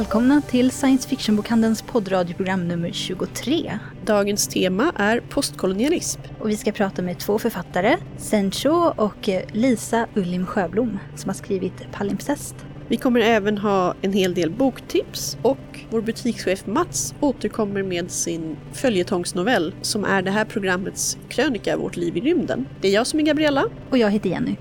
Välkomna till Science Fiction-bokhandelns poddradioprogram nummer 23. Dagens tema är postkolonialism. Och vi ska prata med två författare, Sencho och Lisa Ullim Sjöblom, som har skrivit Palimpsest. Vi kommer även ha en hel del boktips och vår butikschef Mats återkommer med sin följetongsnovell som är det här programmets krönika Vårt liv i rymden. Det är jag som är Gabriella. Och jag heter Jenny.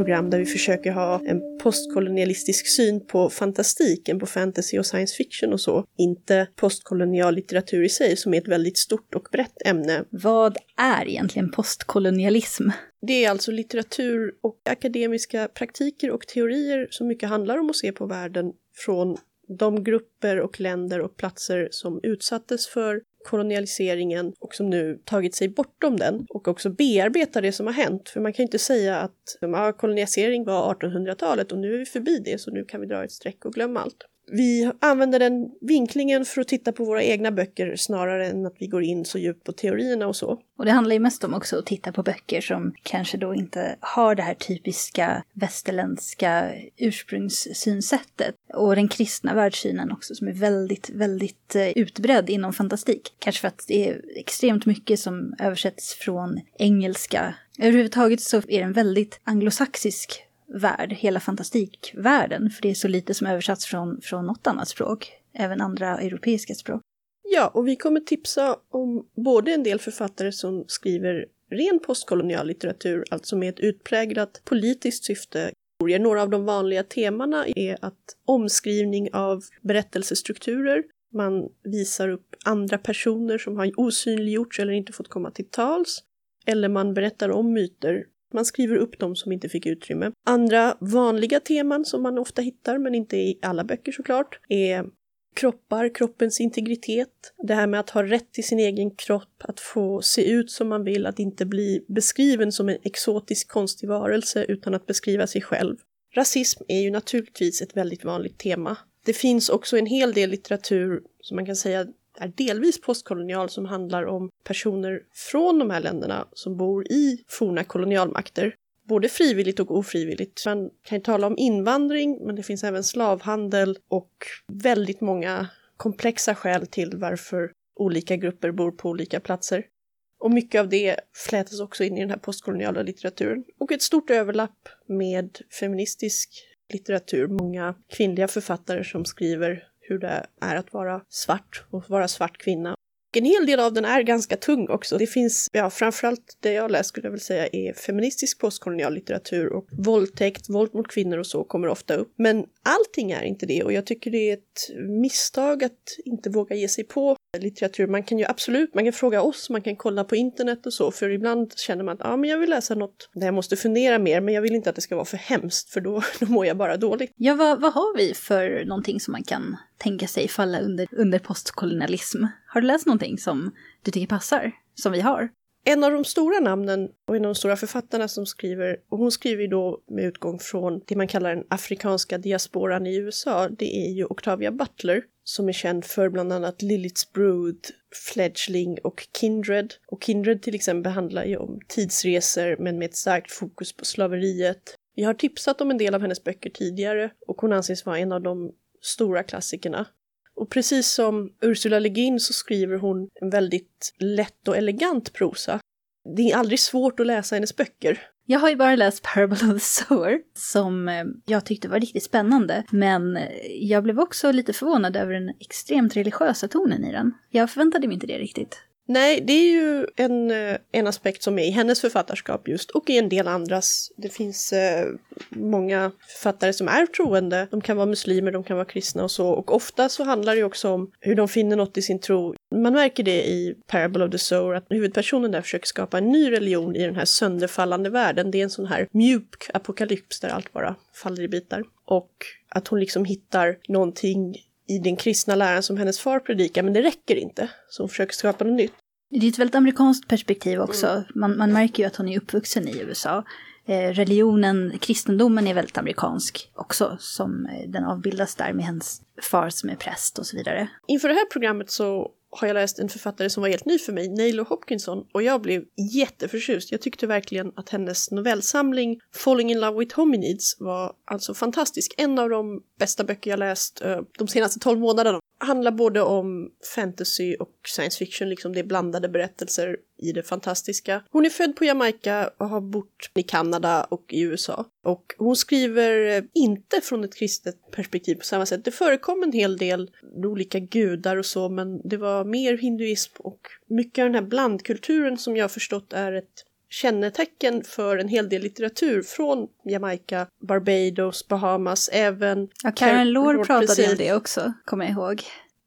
Program där vi försöker ha en postkolonialistisk syn på fantastiken, på fantasy och science fiction och så. Inte postkolonial litteratur i sig som är ett väldigt stort och brett ämne. Vad är egentligen postkolonialism? Det är alltså litteratur och akademiska praktiker och teorier som mycket handlar om att se på världen från de grupper och länder och platser som utsattes för kolonialiseringen och som nu tagit sig bortom den och också bearbetar det som har hänt. För man kan ju inte säga att ja, kolonialisering var 1800-talet och nu är vi förbi det så nu kan vi dra ett streck och glömma allt. Vi använder den vinklingen för att titta på våra egna böcker snarare än att vi går in så djupt på teorierna och så. Och det handlar ju mest om också att titta på böcker som kanske då inte har det här typiska västerländska ursprungssynsättet. Och den kristna världssynen också som är väldigt, väldigt eh, utbredd inom fantastik. Kanske för att det är extremt mycket som översätts från engelska. Överhuvudtaget så är den väldigt anglosaxisk värld, hela fantastikvärlden, för det är så lite som översatts från, från något annat språk, även andra europeiska språk. Ja, och vi kommer tipsa om både en del författare som skriver ren postkolonial litteratur, alltså med ett utpräglat politiskt syfte. Några av de vanliga temana är att omskrivning av berättelsestrukturer, man visar upp andra personer som har osynliggjorts eller inte fått komma till tals, eller man berättar om myter man skriver upp de som inte fick utrymme. Andra vanliga teman som man ofta hittar, men inte i alla böcker såklart, är kroppar, kroppens integritet, det här med att ha rätt till sin egen kropp, att få se ut som man vill, att inte bli beskriven som en exotisk konstig varelse utan att beskriva sig själv. Rasism är ju naturligtvis ett väldigt vanligt tema. Det finns också en hel del litteratur som man kan säga är delvis postkolonial som handlar om personer från de här länderna som bor i forna kolonialmakter. Både frivilligt och ofrivilligt. Man kan ju tala om invandring, men det finns även slavhandel och väldigt många komplexa skäl till varför olika grupper bor på olika platser. Och mycket av det flätas också in i den här postkoloniala litteraturen. Och ett stort överlapp med feministisk litteratur. Många kvinnliga författare som skriver hur det är att vara svart och vara svart kvinna. En hel del av den är ganska tung också. Det finns, ja framförallt det jag läst skulle jag vilja säga är feministisk postkolonial litteratur och våldtäkt, våld mot kvinnor och så kommer ofta upp. Men allting är inte det och jag tycker det är ett misstag att inte våga ge sig på litteratur. Man kan ju absolut, man kan fråga oss, man kan kolla på internet och så, för ibland känner man att ja, men jag vill läsa något där jag måste fundera mer, men jag vill inte att det ska vara för hemskt, för då, då mår jag bara dåligt. Ja, vad, vad har vi för någonting som man kan tänka sig falla under, under postkolonialism? Har du läst någonting som du tycker passar, som vi har? En av de stora namnen och en av de stora författarna som skriver, och hon skriver ju då med utgång från det man kallar den afrikanska diasporan i USA, det är ju Octavia Butler som är känd för bland annat Lilith's Brood, Fledgling och Kindred. Och Kindred till exempel handlar ju om tidsresor men med ett starkt fokus på slaveriet. Vi har tipsat om en del av hennes böcker tidigare och hon anses vara en av de stora klassikerna. Och precis som Ursula Le Guin så skriver hon en väldigt lätt och elegant prosa. Det är aldrig svårt att läsa hennes böcker. Jag har ju bara läst Parable of the Sower som eh, jag tyckte var riktigt spännande. Men eh, jag blev också lite förvånad över den extremt religiösa tonen i den. Jag förväntade mig inte det riktigt. Nej, det är ju en, eh, en aspekt som är i hennes författarskap just och i en del andras. Det finns eh, många författare som är troende. De kan vara muslimer, de kan vara kristna och så. Och ofta så handlar det också om hur de finner något i sin tro. Man märker det i Parable of the Sower att huvudpersonen där försöker skapa en ny religion i den här sönderfallande världen. Det är en sån här mjuk apokalyps där allt bara faller i bitar. Och att hon liksom hittar någonting i den kristna läran som hennes far predikar, men det räcker inte. Så hon försöker skapa något nytt. Det är ett väldigt amerikanskt perspektiv också. Mm. Man, man märker ju att hon är uppvuxen i USA. Eh, religionen, kristendomen är väldigt amerikansk också, som eh, den avbildas där med hennes far som är präst och så vidare. Inför det här programmet så har jag läst en författare som var helt ny för mig, Nailo Hopkinson, och jag blev jätteförtjust. Jag tyckte verkligen att hennes novellsamling Falling in Love with Hominids var alltså fantastisk. En av de bästa böcker jag läst eh, de senaste tolv månaderna. Handlar både om fantasy och science fiction, liksom det är blandade berättelser i det fantastiska. Hon är född på Jamaica och har bott i Kanada och i USA. Och hon skriver eh, inte från ett kristet perspektiv på samma sätt. Det förekom en hel del olika gudar och så, men det var mer hinduism och mycket av den här blandkulturen som jag har förstått är ett kännetecken för en hel del litteratur från Jamaica, Barbados, Bahamas, även... Ja, Karen Lord pratade om det också, kommer jag ihåg.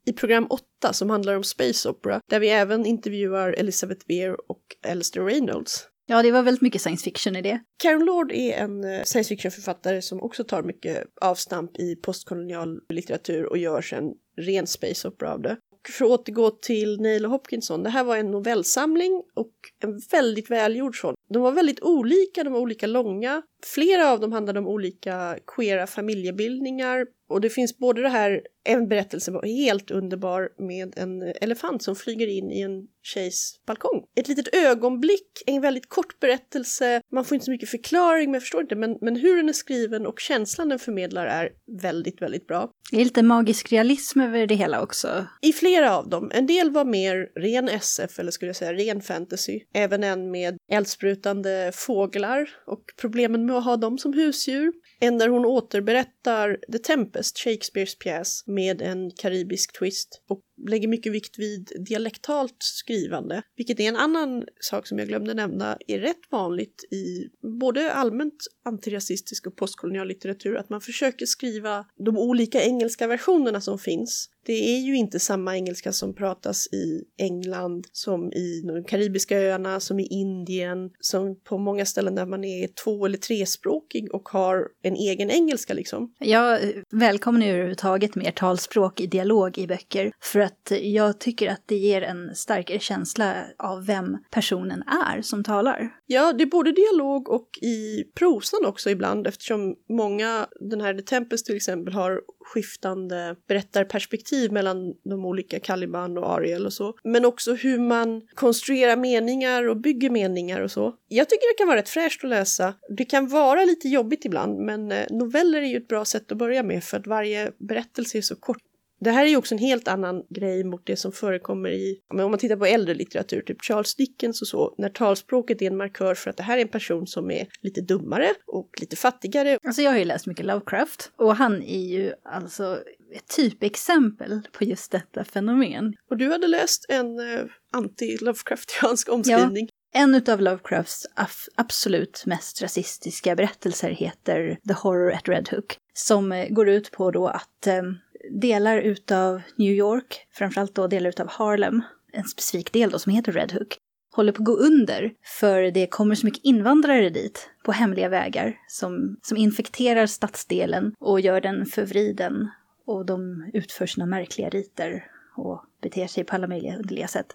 I program 8 som handlar om Space Opera, där vi även intervjuar Elizabeth Beer och Alistair Reynolds. Ja, det var väldigt mycket science fiction i det. Karen Lord är en eh, science fiction-författare som också tar mycket avstamp i postkolonial litteratur och gör sen ren space opera av det. Och för att återgå till Neil Hopkinson, det här var en novellsamling och en väldigt välgjord sån. De var väldigt olika, de var olika långa. Flera av dem handlade om olika queera familjebildningar och det finns både det här, en berättelse var helt underbar med en elefant som flyger in i en tjejs balkong. Ett litet ögonblick, en väldigt kort berättelse, man får inte så mycket förklaring, men jag förstår inte, men, men hur den är skriven och känslan den förmedlar är väldigt, väldigt bra. Det är lite magisk realism över det hela också. I flera av dem. En del var mer ren SF, eller skulle jag säga ren fantasy. Även en med eldsprutande fåglar och problemen med att ha dem som husdjur. En där hon återberättar The Tempest, Shakespeares pjäs, med en karibisk twist. Och lägger mycket vikt vid dialektalt skrivande, vilket är en annan sak som jag glömde nämna, är rätt vanligt i både allmänt antirasistisk och postkolonial litteratur, att man försöker skriva de olika engelska versionerna som finns det är ju inte samma engelska som pratas i England som i de karibiska öarna, som i Indien, som på många ställen där man är två eller trespråkig och har en egen engelska liksom. Jag välkomnar överhuvudtaget mer talspråk i dialog i böcker för att jag tycker att det ger en starkare känsla av vem personen är som talar. Ja, det är både dialog och i prosan också ibland eftersom många, den här The Tempest till exempel, har skiftande berättarperspektiv mellan de olika Caliban och Ariel och så. Men också hur man konstruerar meningar och bygger meningar och så. Jag tycker det kan vara rätt fräscht att läsa. Det kan vara lite jobbigt ibland, men eh, noveller är ju ett bra sätt att börja med för att varje berättelse är så kort det här är ju också en helt annan grej mot det som förekommer i, om man tittar på äldre litteratur, typ Charles Dickens och så, när talspråket är en markör för att det här är en person som är lite dummare och lite fattigare. Alltså jag har ju läst mycket Lovecraft och han är ju alltså ett typexempel på just detta fenomen. Och du hade läst en uh, anti-Lovecraftiansk omskrivning. Ja. En av Lovecrafts absolut mest rasistiska berättelser heter The Horror at Red Hook, som eh, går ut på då att um, delar utav New York, framförallt då delar utav Harlem, en specifik del då som heter Red Hook, håller på att gå under för det kommer så mycket invandrare dit på hemliga vägar som, som infekterar stadsdelen och gör den förvriden och de utför sina märkliga riter och beter sig på alla möjliga underliga sätt.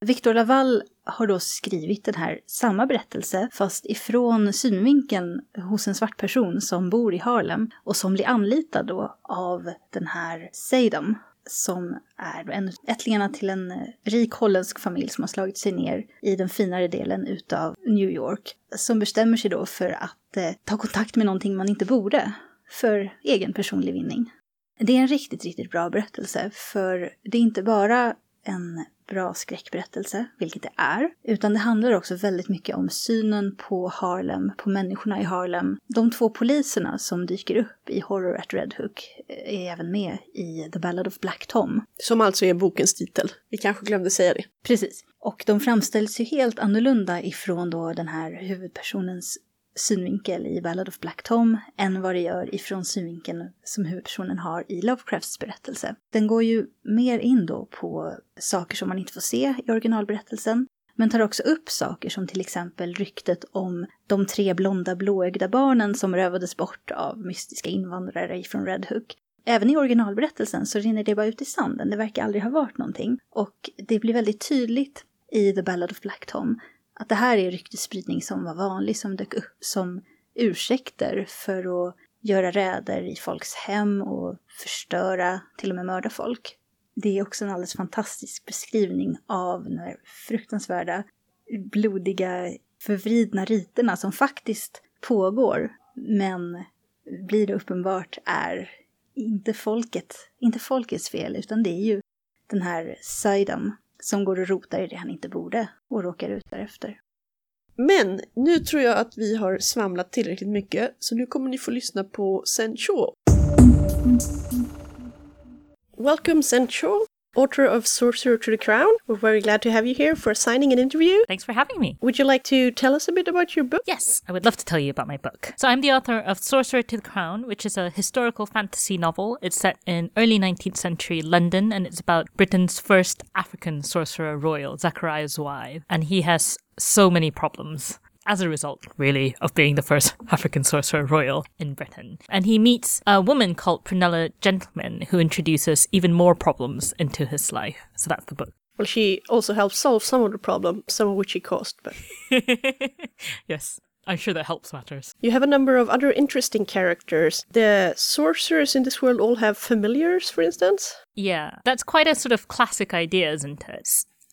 Victor Laval har då skrivit den här samma berättelse fast ifrån synvinkeln hos en svart person som bor i Harlem och som blir anlitad då av den här Sadam som är en ättlingarna till en rik holländsk familj som har slagit sig ner i den finare delen utav New York. Som bestämmer sig då för att eh, ta kontakt med någonting man inte borde för egen personlig vinning. Det är en riktigt, riktigt bra berättelse för det är inte bara en bra skräckberättelse, vilket det är. Utan det handlar också väldigt mycket om synen på Harlem, på människorna i Harlem. De två poliserna som dyker upp i Horror at Red Hook är även med i The Ballad of Black Tom. Som alltså är bokens titel. Vi kanske glömde säga det. Precis. Och de framställs ju helt annorlunda ifrån då den här huvudpersonens synvinkel i Ballad of Black Tom än vad det gör ifrån synvinkeln som huvudpersonen har i Lovecrafts berättelse. Den går ju mer in då på saker som man inte får se i originalberättelsen, men tar också upp saker som till exempel ryktet om de tre blonda blåögda barnen som rövades bort av mystiska invandrare från Red Hook. Även i originalberättelsen så rinner det bara ut i sanden, det verkar aldrig ha varit någonting. Och det blir väldigt tydligt i The Ballad of Black Tom att det här är ryktesspridning som var vanlig, som dök upp som ursäkter för att göra räder i folks hem och förstöra, till och med mörda folk. Det är också en alldeles fantastisk beskrivning av de här fruktansvärda, blodiga, förvridna riterna som faktiskt pågår, men blir det uppenbart är inte folket, inte folkets fel, utan det är ju den här Saidam som går och rotar i det han inte borde och råkar ut därefter. Men nu tror jag att vi har svamlat tillräckligt mycket, så nu kommer ni få lyssna på Sencho. Welcome Sencho! Author of Sorcerer to the Crown. We're very glad to have you here for signing an interview. Thanks for having me. Would you like to tell us a bit about your book? Yes, I would love to tell you about my book. So, I'm the author of Sorcerer to the Crown, which is a historical fantasy novel. It's set in early 19th century London and it's about Britain's first African sorcerer royal, Zachariah Zweig. And he has so many problems as a result, really, of being the first African sorcerer royal in Britain. And he meets a woman called Prunella Gentleman who introduces even more problems into his life. So that's the book. Well, she also helps solve some of the problem, some of which she caused, but yes. I'm sure that helps matters. you have a number of other interesting characters. The sorcerers in this world all have familiars, for instance. Yeah, that's quite a sort of classic idea, isn't it?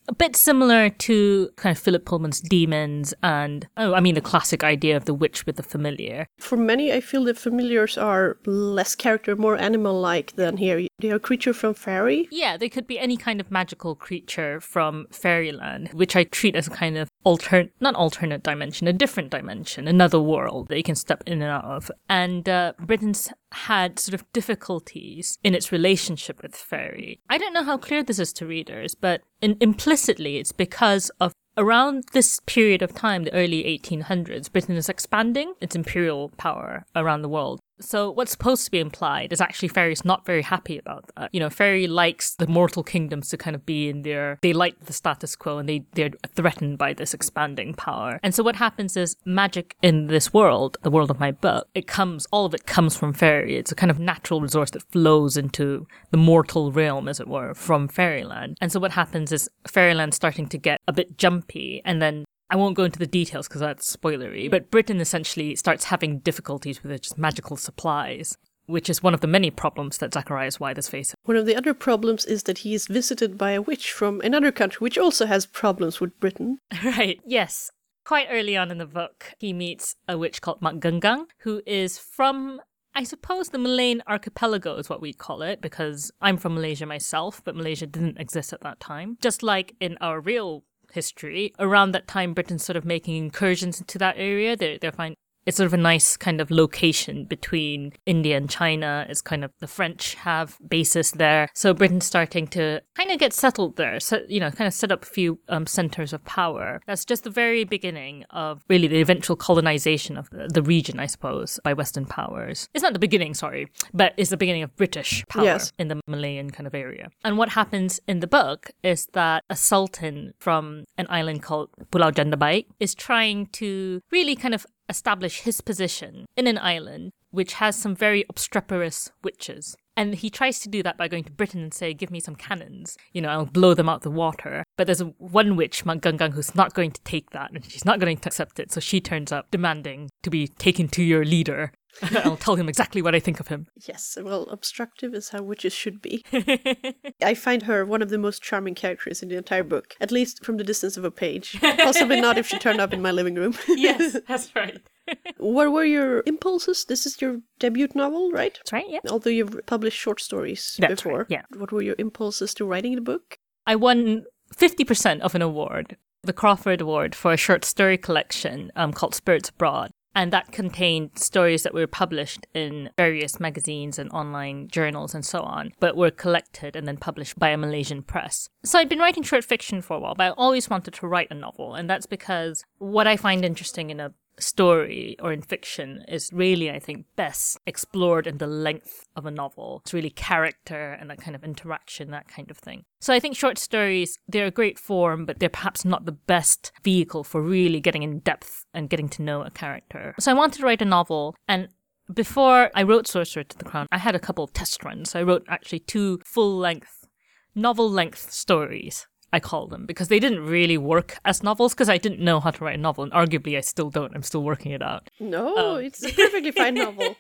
A bit similar to kind of Philip Pullman's demons and, oh, I mean, the classic idea of the witch with the familiar. For many, I feel the familiars are less character, more animal-like than here. They are a creature from fairy. Yeah, they could be any kind of magical creature from fairyland, which I treat as a kind of alternate, not alternate dimension, a different dimension, another world that you can step in and out of. And uh, Britain's had sort of difficulties in its relationship with fairy. I don't know how clear this is to readers, but in, implicitly it's because of around this period of time, the early 1800s, Britain is expanding its imperial power around the world. So what's supposed to be implied is actually fairy's not very happy about that. You know, fairy likes the mortal kingdoms to kind of be in their they like the status quo and they they're threatened by this expanding power. And so what happens is magic in this world, the world of my book, it comes all of it comes from fairy. It's a kind of natural resource that flows into the mortal realm, as it were, from fairyland. And so what happens is fairyland's starting to get a bit jumpy and then I won't go into the details because that's spoilery, but Britain essentially starts having difficulties with its magical supplies, which is one of the many problems that Zacharias White is facing. One of the other problems is that he is visited by a witch from another country, which also has problems with Britain. Right, yes. Quite early on in the book, he meets a witch called Makgungang, who is from I suppose the Malayan archipelago is what we'd call it, because I'm from Malaysia myself, but Malaysia didn't exist at that time. Just like in our real history, around that time, Britain's sort of making incursions into that area. They're, they're fine. It's sort of a nice kind of location between India and China. It's kind of the French have bases there. So Britain's starting to kind of get settled there. So, you know, kind of set up a few um, centers of power. That's just the very beginning of really the eventual colonization of the, the region, I suppose, by Western powers. It's not the beginning, sorry, but it's the beginning of British power Yes. in the Malayan kind of area. And what happens in the book is that a sultan from an island called Pulau Jandabai is trying to really kind of establish his position in an island which has some very obstreperous witches. And he tries to do that by going to Britain and say, give me some cannons. You know, I'll blow them out the water. But there's one witch, Mangungang, who's not going to take that and she's not going to accept it. So she turns up demanding to be taken to your leader. I'll tell him exactly what I think of him. Yes, well, obstructive is how witches should be. I find her one of the most charming characters in the entire book, at least from the distance of a page. Possibly not if she turned up in my living room. yes, that's right. what were your impulses? This is your debut novel, right? That's right, yeah. Although you've published short stories That's before. right, yeah. What were your impulses to writing the book? I won 50% of an award, the Crawford Award, for a short story collection um, called Spirits Abroad. And that contained stories that were published in various magazines and online journals and so on, but were collected and then published by a Malaysian press. So I'd been writing short fiction for a while, but I always wanted to write a novel. And that's because what I find interesting in a story or in fiction is really, I think, best explored in the length of a novel. It's really character and that kind of interaction, that kind of thing. So I think short stories, they're a great form, but they're perhaps not the best vehicle for really getting in depth and getting to know a character. So I wanted to write a novel and before I wrote Sorcerer to the Crown, I had a couple of test runs. I wrote actually two full length, novel length stories I call them because they didn't really work as novels because I didn't know how to write a novel, and arguably I still don't. I'm still working it out. No, Oh. it's a perfectly fine novel.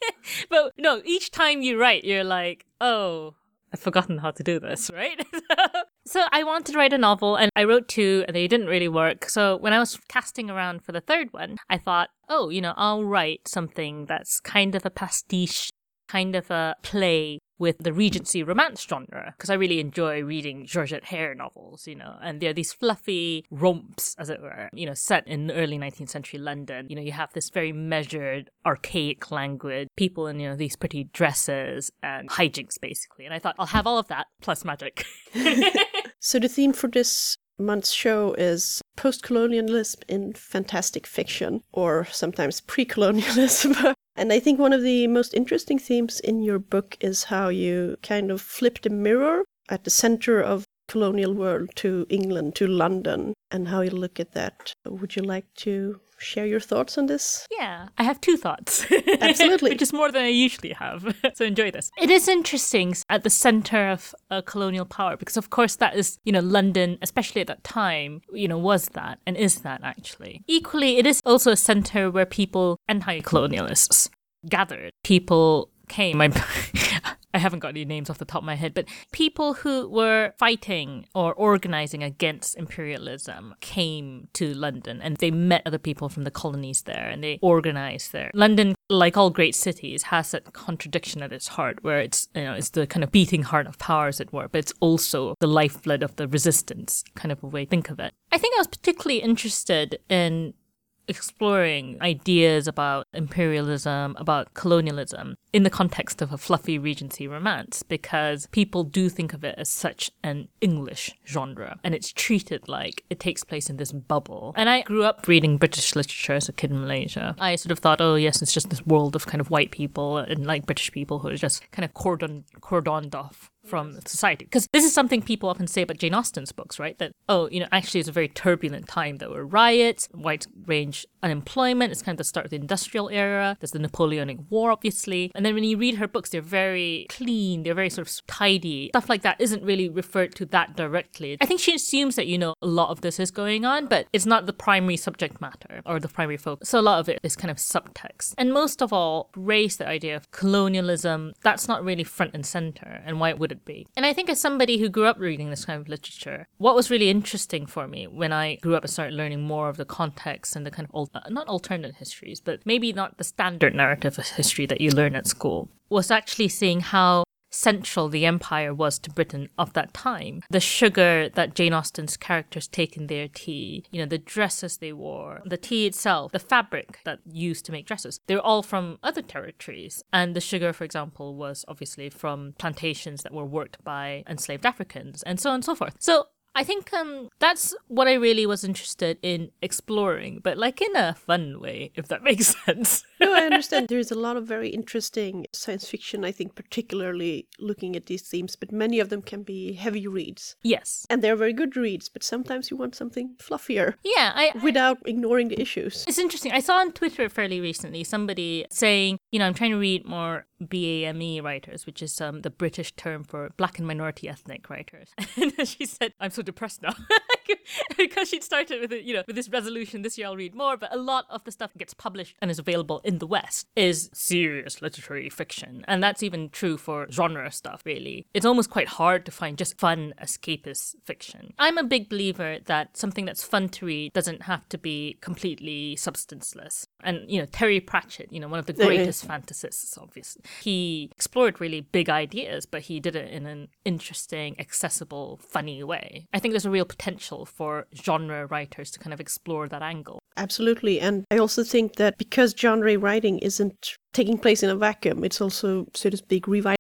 But no, each time you write, you're like, oh, I've forgotten how to do this, right? so I wanted to write a novel and I wrote two and they didn't really work. So when I was casting around for the third one, I thought, oh, you know, I'll write something that's kind of a pastiche, kind of a play with the Regency romance genre because I really enjoy reading Georgette Hare novels, you know, and they're these fluffy romps, as it were, you know, set in early 19th century London. You know, you have this very measured, archaic language, people in, you know, these pretty dresses and hijinks, basically. And I thought, I'll have all of that plus magic. So the theme for this month's show is post-colonialism in fantastic fiction, or sometimes pre-colonialism. and I think one of the most interesting themes in your book is how you kind of flip the mirror at the center of colonial world to England, to London, and how you look at that. Would you like to share your thoughts on this? Yeah, I have two thoughts. Absolutely. Which is more than I usually have. so enjoy this. It is interesting at the center of uh, colonial power because, of course, that is, you know, London, especially at that time, you know, was that and is that actually. Equally, it is also a center where people, anti colonialists, gathered. People came. I, I haven't got any names off the top of my head, but people who were fighting or organizing against imperialism came to London and they met other people from the colonies there and they organized there. London, like all great cities, has that contradiction at its heart where it's, you know, it's the kind of beating heart of power, as it were, but it's also the lifeblood of the resistance, kind of a way to think of it. I think I was particularly interested in exploring ideas about imperialism, about colonialism in the context of a fluffy Regency romance because people do think of it as such an English genre and it's treated like it takes place in this bubble. And I grew up reading British literature as a kid in Malaysia. I sort of thought, oh, yes, it's just this world of kind of white people and like British people who are just kind of cordon, cordoned off from society. Because this is something people often say about Jane Austen's books, right? That, oh, you know, actually it's a very turbulent time. There were riots, wide range unemployment. It's kind of the start of the industrial era. There's the Napoleonic War, obviously. And then when you read her books, they're very clean. They're very sort of tidy. Stuff like that isn't really referred to that directly. I think she assumes that, you know, a lot of this is going on, but it's not the primary subject matter or the primary focus. So a lot of it is kind of subtext. And most of all, raise the idea of colonialism. That's not really front and center. And why would it be? And I think as somebody who grew up reading this kind of literature, what was really interesting for me when I grew up and started learning more of the context and the kind of old, uh, not alternate histories, but maybe not the standard narrative of history that you learn at school, was actually seeing how central the empire was to Britain of that time. The sugar that Jane Austen's characters take in their tea, you know, the dresses they wore, the tea itself, the fabric that used to make dresses, they're all from other territories. And the sugar, for example, was obviously from plantations that were worked by enslaved Africans, and so on and so forth. So I think um, that's what I really was interested in exploring, but like in a fun way, if that makes sense. no, I understand. There's a lot of very interesting science fiction, I think, particularly looking at these themes, but many of them can be heavy reads. yes. And they're very good reads, but sometimes you want something fluffier Yeah, I, I without ignoring the issues. It's interesting. I saw on Twitter fairly recently somebody saying, you know, I'm trying to read more BAME writers, which is um, the British term for black and minority ethnic writers. And she said, I'm so depressed now. because she'd started with, it, you know, with this resolution, this year I'll read more, but a lot of the stuff that gets published and is available in the West is serious literary fiction. And that's even true for genre stuff, really. It's almost quite hard to find just fun, escapist fiction. I'm a big believer that something that's fun to read doesn't have to be completely substanceless. And, you know, Terry Pratchett, you know, one of the greatest fantasists, obviously, he explored really big ideas, but he did it in an interesting, accessible, funny way. I think there's a real potential for genre writers to kind of explore that angle. Absolutely. And I also think that because genre writing isn't taking place in a vacuum, it's also, so to speak, revitalized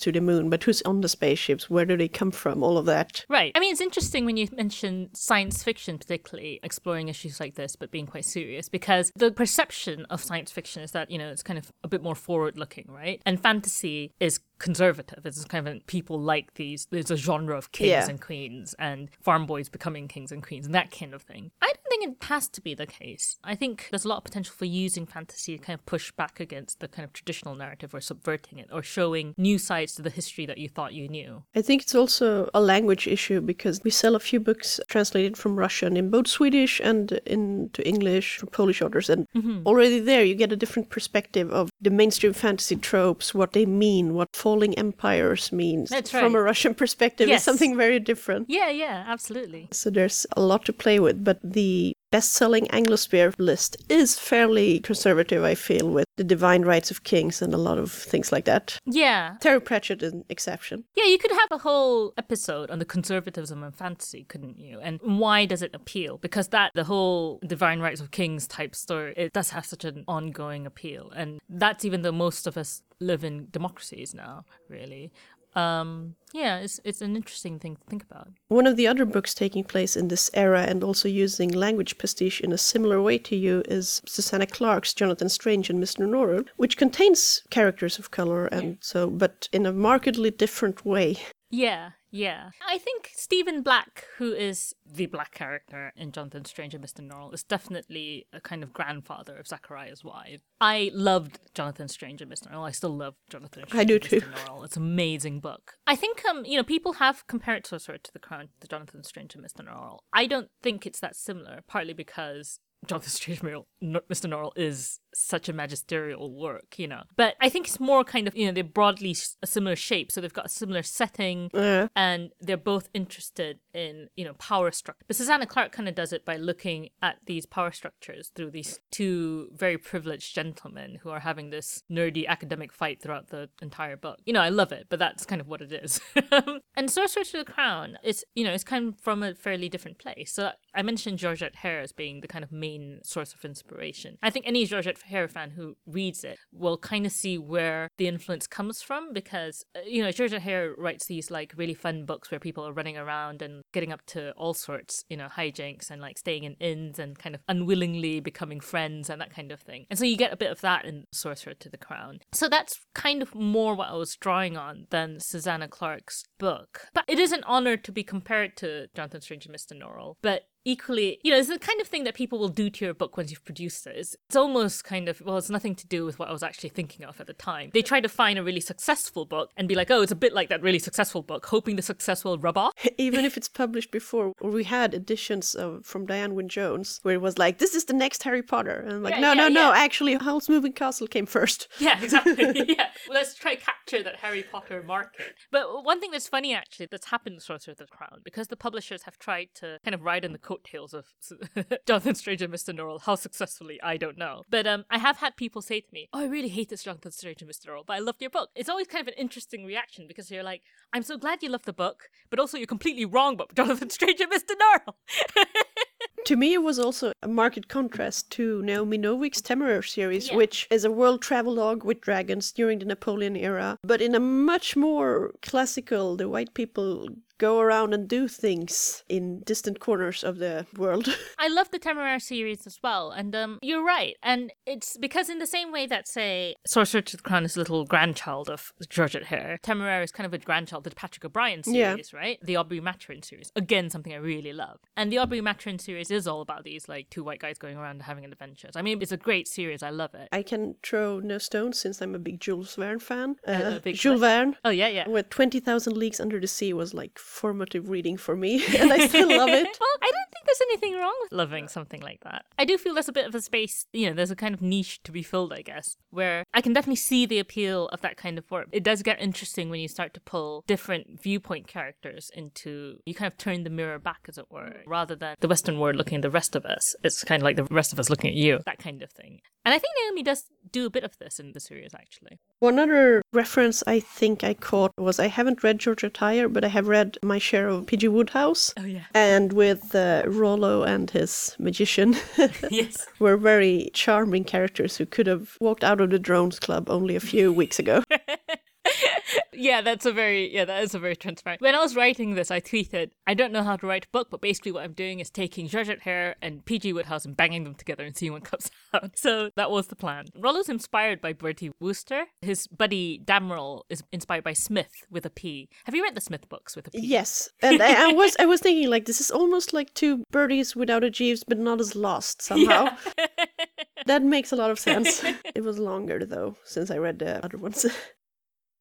to the moon. But who's on the spaceships? Where do they come from? All of that. Right. I mean, it's interesting when you mention science fiction, particularly exploring issues like this, but being quite serious, because the perception of science fiction is that, you know, it's kind of a bit more forward looking, right? And fantasy is conservative. It's kind of people like these. There's a genre of kings Yeah. and queens and farm boys becoming kings and queens and that kind of thing. I don't think it has to be the case. I think there's a lot of potential for using fantasy to kind of push back against the kind of traditional narrative or subverting it or showing new sides to the history that you thought you knew. I think it's also a language issue because we sell a few books translated from Russian in both Swedish and into English Polish authors. And mm-hmm. already there, you get a different perspective of the mainstream fantasy tropes, what they mean, what falling empires means. That's From a. Russian perspective, Yes. it's something very different. Yeah, yeah, absolutely. So there's a lot to play with, but the best-selling Anglosphere list is fairly conservative, I feel, with the divine rights of kings and a lot of things like that. Yeah. Terry Pratchett is an exception. Yeah, you could have a whole episode on the conservatism of fantasy, couldn't you? And why does it appeal? Because that, the whole divine rights of kings type story, it does have such an ongoing appeal. And that's even though most of us live in democracies now, really. Um, yeah, it's, it's an interesting thing to think about. One of the other books taking place in this era and also using language pastiche in a similar way to you is Susanna Clarke's Jonathan Strange and Mr. Norrell, which contains characters of color and so, but in a markedly different way. Yeah, yeah. I think Stephen Black, who is the black character in Jonathan Strange and Mr. Norrell, is definitely a kind of grandfather of Zachariah's wife. I loved Jonathan Strange and Mr. Norrell. I still love Jonathan Strange I do and too. Mr. Norrell. It's an amazing book. I think um, you know, people have compared it to sort of to the Crown the Jonathan Strange and Mr. Norrell. I don't think it's that similar, partly because Jonathan Strange Mr. Norrell is such a magisterial work, you know. But I think it's more kind of, you know, they're broadly a similar shape, so they've got a similar setting, Yeah. and they're both interested in, you know, power structure. But Susanna Clark kind of does it by looking at these power structures through these two very privileged gentlemen who are having this nerdy academic fight throughout the entire book. You know, I love it, but that's kind of what it is. and Sorcerer to the Crown is, you know, it's kind of from a fairly different place. So I mentioned Georgette Hare as being the kind of main source of inspiration. I think any Georgette Hare fan who reads it will kind of see where the influence comes from because, uh, you know, Georgette Hare writes these like really fun books where people are running around and getting up to all sorts, you know, hijinks and like staying in inns and kind of unwillingly becoming friends and that kind of thing. And so you get a bit of that in Sorcerer to the Crown. So that's kind of more what I was drawing on than Susanna Clark's book. But it is an honor to be compared to Jonathan Strange and Mr. Norrell. But equally, you know, it's the kind of thing that people will do to your book once you've produced it. It's, it's almost kind of, well, it's nothing to do with what I was actually thinking of at the time. They try to find a really successful book and be like, oh, it's a bit like that really successful book, hoping the success will rub off. Even if it's published before, we had editions of from Diane Wynne Jones where it was like, "This is the next Harry Potter," and I'm like, Yeah, "No, yeah, no, no! Actually, Howl's Moving Castle came first. Yeah, exactly. yeah. Well, let's try capture that Harry Potter market. But one thing that's funny actually that's happened sort of the Crown, because the publishers have tried to kind of ride on the coattails of Jonathan Strange and Mr. Norrell, how successfully, I don't know. But um, I have had people say to me, Oh, I really hate this Jonathan Strange and Mr. Norrell, but I loved your book. It's always kind of an interesting reaction because you're like, I'm so glad you love the book, but also you're completely wrong about Jonathan Strange and Mr. Norrell. To me, it was also a marked contrast to Naomi Novik's Temeraire series, Yeah. which is a world travelogue with dragons during the Napoleon era, but in a much more classical, the white people go around and do things in distant corners of the world. I love the Temeraire series as well, and um, you're right. And it's because in the same way that, say, Sorcerer to the Crown is a little grandchild of Georgette Hare, Temeraire is kind of a grandchild of the Patrick O'Brien Yeah. series, right? The Aubrey Maturin series. Again, something I really love. And the Aubrey Maturin series is all about these like two white guys going around and having adventures. I mean, it's a great series. I love it. I can throw no stones since I'm a big Jules Verne fan. a Uh, big Jules? Verne, Oh yeah, yeah. with 20,000 Leagues Under the Sea, was like formative reading for me, and I still love it. Well, I don't think there's anything wrong with loving something like that. I do feel there's a bit of a space, you know, there's a kind of niche to be filled, I guess, where I can definitely see the appeal of that kind of work. It does get interesting when you start to pull different viewpoint characters into, you kind of turn the mirror back, as it were, rather than the Western world looking at the rest of us. It's kind of like the rest of us looking at you, that kind of thing. And I think Naomi does do a bit of this in the series, actually. One other reference I think I caught was I haven't read Georgia Tyre, but I have read my share of P.G. Woodhouse. Oh, yeah. And with uh, Rollo and his magician yes. were very charming characters who could have walked out of the Drones Club only a few weeks ago. yeah, that's a very yeah, that is a very transparent. When I was writing this, I tweeted, I don't know how to write a book, but basically what I'm doing is taking Georgette Hare and PG Woodhouse and banging them together and seeing what comes out. So that was the plan. Rollo's inspired by Bertie Wooster. His buddy Damerel is inspired by Smith with a P. Have you read the Smith books with a P? Yes, and I, I was I was thinking like this is almost like two birdies without a Jeeves, but not as lost somehow. that makes a lot of sense. it was longer though since I read the other ones.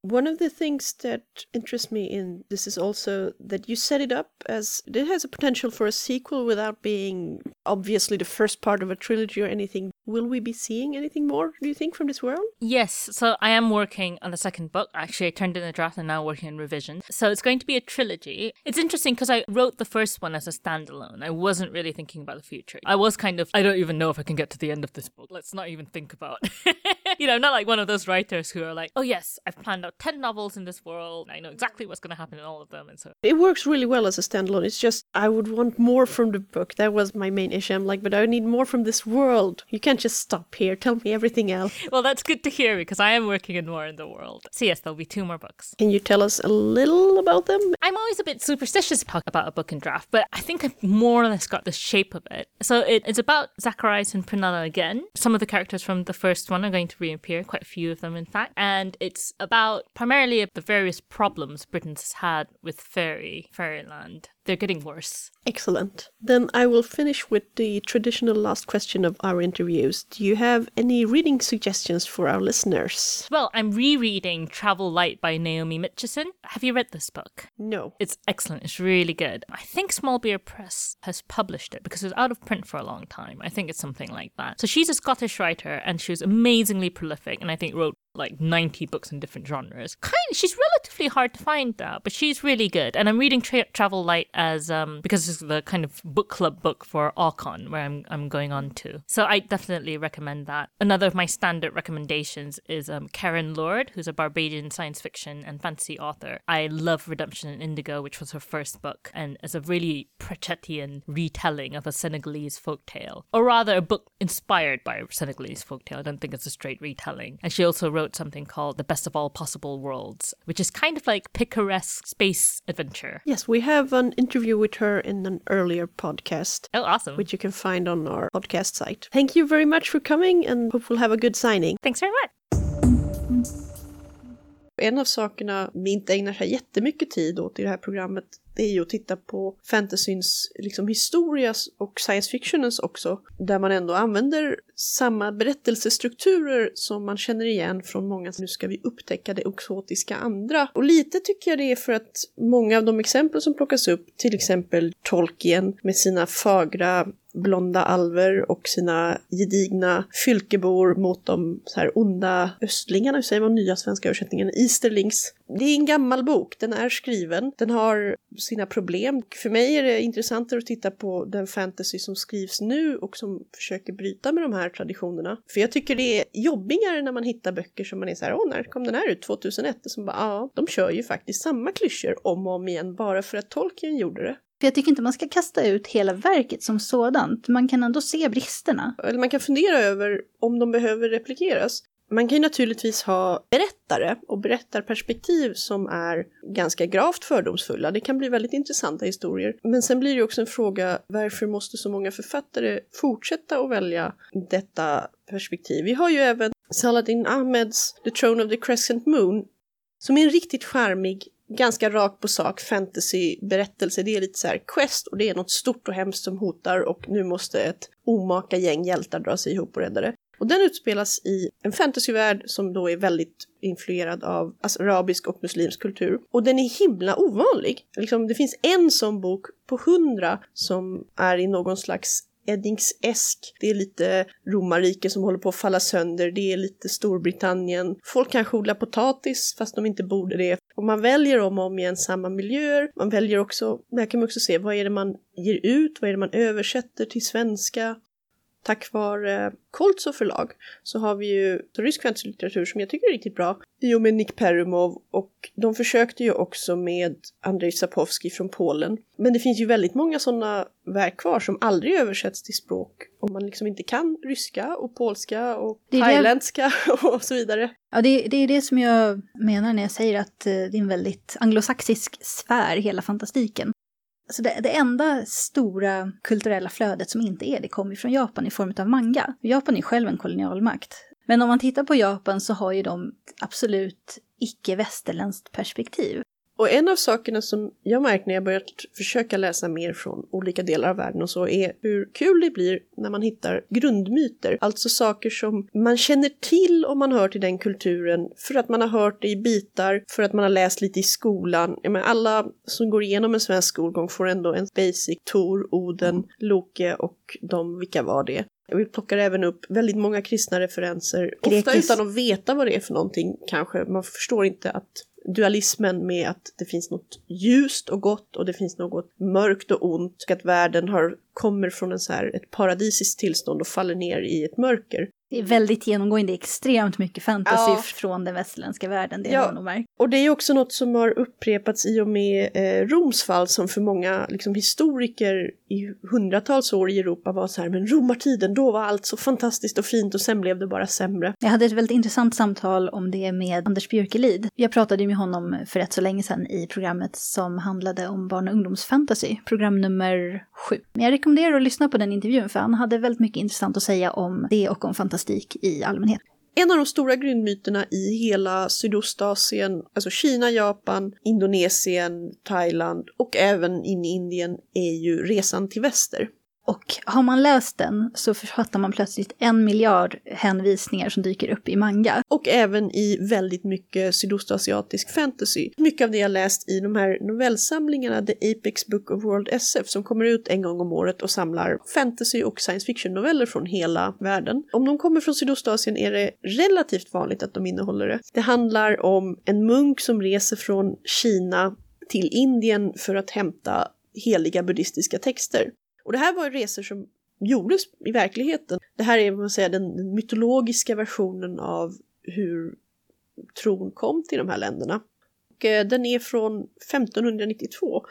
One of the things that interests me in this is also that you set it up as it has a potential for a sequel without being obviously the first part of a trilogy or anything. Will we be seeing anything more, do you think, from this world? Yes, so I am working on the second book. Actually, I turned in a draft and now working on revision. So it's going to be a trilogy. It's interesting because I wrote the first one as a standalone. I wasn't really thinking about the future. I was kind of, I don't even know if I can get to the end of this book. Let's not even think about. you know, not like one of those writers who are like, oh yes, I've planned out 10 novels in this world. I know exactly what's going to happen in all of them. And so It works really well as a standalone. It's just I would want more from the book. That was my main issue. I'm like, but I need more from this world. You can't just stop here. Tell me everything else. well, that's good to hear because I am working in more in the world. So yes, there'll be two more books. Can you tell us a little about them? I'm always a bit superstitious about about a book in draft, but I think I've more or less got the shape of it. So it, it's about Zacharias and Prunella again. Some of the characters from the first one are going to reappear, quite a few of them, in fact. And it's about primarily the various problems Britain's had with fairy, fairyland. They're getting worse. Excellent. Then I will finish with the traditional last question of our interviews. Do you have any reading suggestions for our listeners? Well, I'm rereading Travel Light by Naomi Mitchison. Have you read this book? No. It's excellent. It's really good. I think Small Beer Press has published it because it was out of print for a long time. I think it's something like that. So she's a Scottish writer and she was amazingly prolific and I think wrote like 90 books in different genres. Kind she's relatively hard to find now, but she's really good. And I'm reading Tra- Travel Light as um because it's the kind of book club book for Alcon where I'm I'm going on to. So I definitely recommend that. Another of my standard recommendations is um Karen Lord, who's a Barbadian science fiction and fantasy author. I love Redemption in Indigo, which was her first book, and is a really Pratchettian retelling of a Senegalese folktale, or rather a book inspired by a Senegalese folktale. I don't think it's a straight retelling. And she also wrote something called The Best of All Possible Worlds, which is kind of like picaresque space adventure. Yes, we have an interview with her in an earlier podcast, Oh, awesome. which you can find on our podcast site. Thank you very much for coming and hope we'll have a good signing. Thanks very much. En av sakerna vi inte ägnar så jättemycket tid åt i det här programmet det är ju att titta på fantasyns liksom, historia och science fictionens också. Där man ändå använder samma berättelsestrukturer som man känner igen från många. Nu ska vi upptäcka det exotiska andra. Och lite tycker jag det är för att många av de exempel som plockas upp, till exempel Tolkien med sina fagra blonda alver och sina gedigna fylkebor mot de så här onda östlingarna, hur säger man nya svenska översättningen, Easterlings. Det är en gammal bok, den är skriven, den har sina problem. För mig är det intressantare att titta på den fantasy som skrivs nu och som försöker bryta med de här traditionerna. För jag tycker det är jobbigare när man hittar böcker som man är så här, åh när kom den här ut? 2001? Och som bara, ja, de kör ju faktiskt samma klyschor om och om igen bara för att Tolkien gjorde det. För jag tycker inte man ska kasta ut hela verket som sådant. Man kan ändå se bristerna. Eller man kan fundera över om de behöver replikeras. Man kan ju naturligtvis ha berättare och berättarperspektiv som är ganska gravt fördomsfulla. Det kan bli väldigt intressanta historier. Men sen blir det också en fråga, varför måste så många författare fortsätta att välja detta perspektiv? Vi har ju även Saladin Ahmeds The Throne of the Crescent Moon, som är en riktigt charmig ganska rakt på sak fantasyberättelse. Det är lite så här quest och det är något stort och hemskt som hotar och nu måste ett omaka gäng hjältar dra sig ihop och rädda det. Och den utspelas i en fantasyvärld som då är väldigt influerad av alltså, arabisk och muslimsk kultur. Och den är himla ovanlig. Liksom, det finns en sån bok på hundra som är i någon slags Eddingsesk. Det är lite romarrike som håller på att falla sönder. Det är lite Storbritannien. Folk kanske odlar potatis fast de inte borde det. Och man väljer om och om igen samma miljöer. Man väljer också, där kan man också se vad är det man ger ut, vad är det man översätter till svenska tack vare Koltsov förlag så har vi ju rysk fantasylitteratur som jag tycker är riktigt bra i och med Nick Perumov och de försökte ju också med Andrzej Sapowski från Polen. Men det finns ju väldigt många sådana verk kvar som aldrig översätts till språk om man liksom inte kan ryska och polska och thailändska och så vidare. Ja, det, det är det som jag menar när jag säger att eh, det är en väldigt anglosaxisk sfär, hela fantastiken. Så det, det, enda stora kulturella flödet som inte är det kommer från Japan i form av manga. Japan är själv en kolonialmakt. Men om man tittar på Japan så har ju de absolut icke-västerländskt perspektiv. Och en av sakerna som jag märkt när jag börjat försöka läsa mer från olika delar av världen och så är hur kul det blir när man hittar grundmyter. Alltså saker som man känner till om man hör till den kulturen för att man har hört det i bitar, för att man har läst lite i skolan. Jag menar, alla som går igenom en svensk skolgång får ändå en basic Tor, Oden, Loke och de, vilka var det? Vi plockar även upp väldigt många kristna referenser, Grekis. ofta utan att veta vad det är för någonting kanske. Man förstår inte att dualismen med att det finns något ljust och gott och det finns något mörkt och ont och att världen har, kommer från en så här, ett paradisiskt tillstånd och faller ner i ett mörker. Det är väldigt genomgående, extremt mycket fantasy ja. från den västerländska världen, det ja. har nog märkt. Och det är också något som har upprepats i och med eh, Roms fall som för många liksom, historiker i hundratals år i Europa var så här, men romartiden, då var allt så fantastiskt och fint och sen blev det bara sämre. Jag hade ett väldigt intressant samtal om det med Anders Björkelid. Jag pratade ju med honom för rätt så länge sedan i programmet som handlade om barn och ungdomsfantasy, program nummer sju. Men jag rekommenderar att lyssna på den intervjun för han hade väldigt mycket intressant att säga om det och om fantastik i allmänhet. En av de stora grundmyterna i hela Sydostasien, alltså Kina, Japan, Indonesien, Thailand och även in i Indien är ju resan till väster. Och har man läst den så författar man plötsligt en miljard hänvisningar som dyker upp i manga. Och även i väldigt mycket sydostasiatisk fantasy. Mycket av det jag läst i de här novellsamlingarna, The Apex Book of World SF, som kommer ut en gång om året och samlar fantasy och science fiction-noveller från hela världen. Om de kommer från Sydostasien är det relativt vanligt att de innehåller det. Det handlar om en munk som reser från Kina till Indien för att hämta heliga buddhistiska texter. Och det här var ju resor som gjordes i verkligheten. Det här är man säga, den mytologiska versionen av hur tron kom till de här länderna. Och, eh, den är från 1592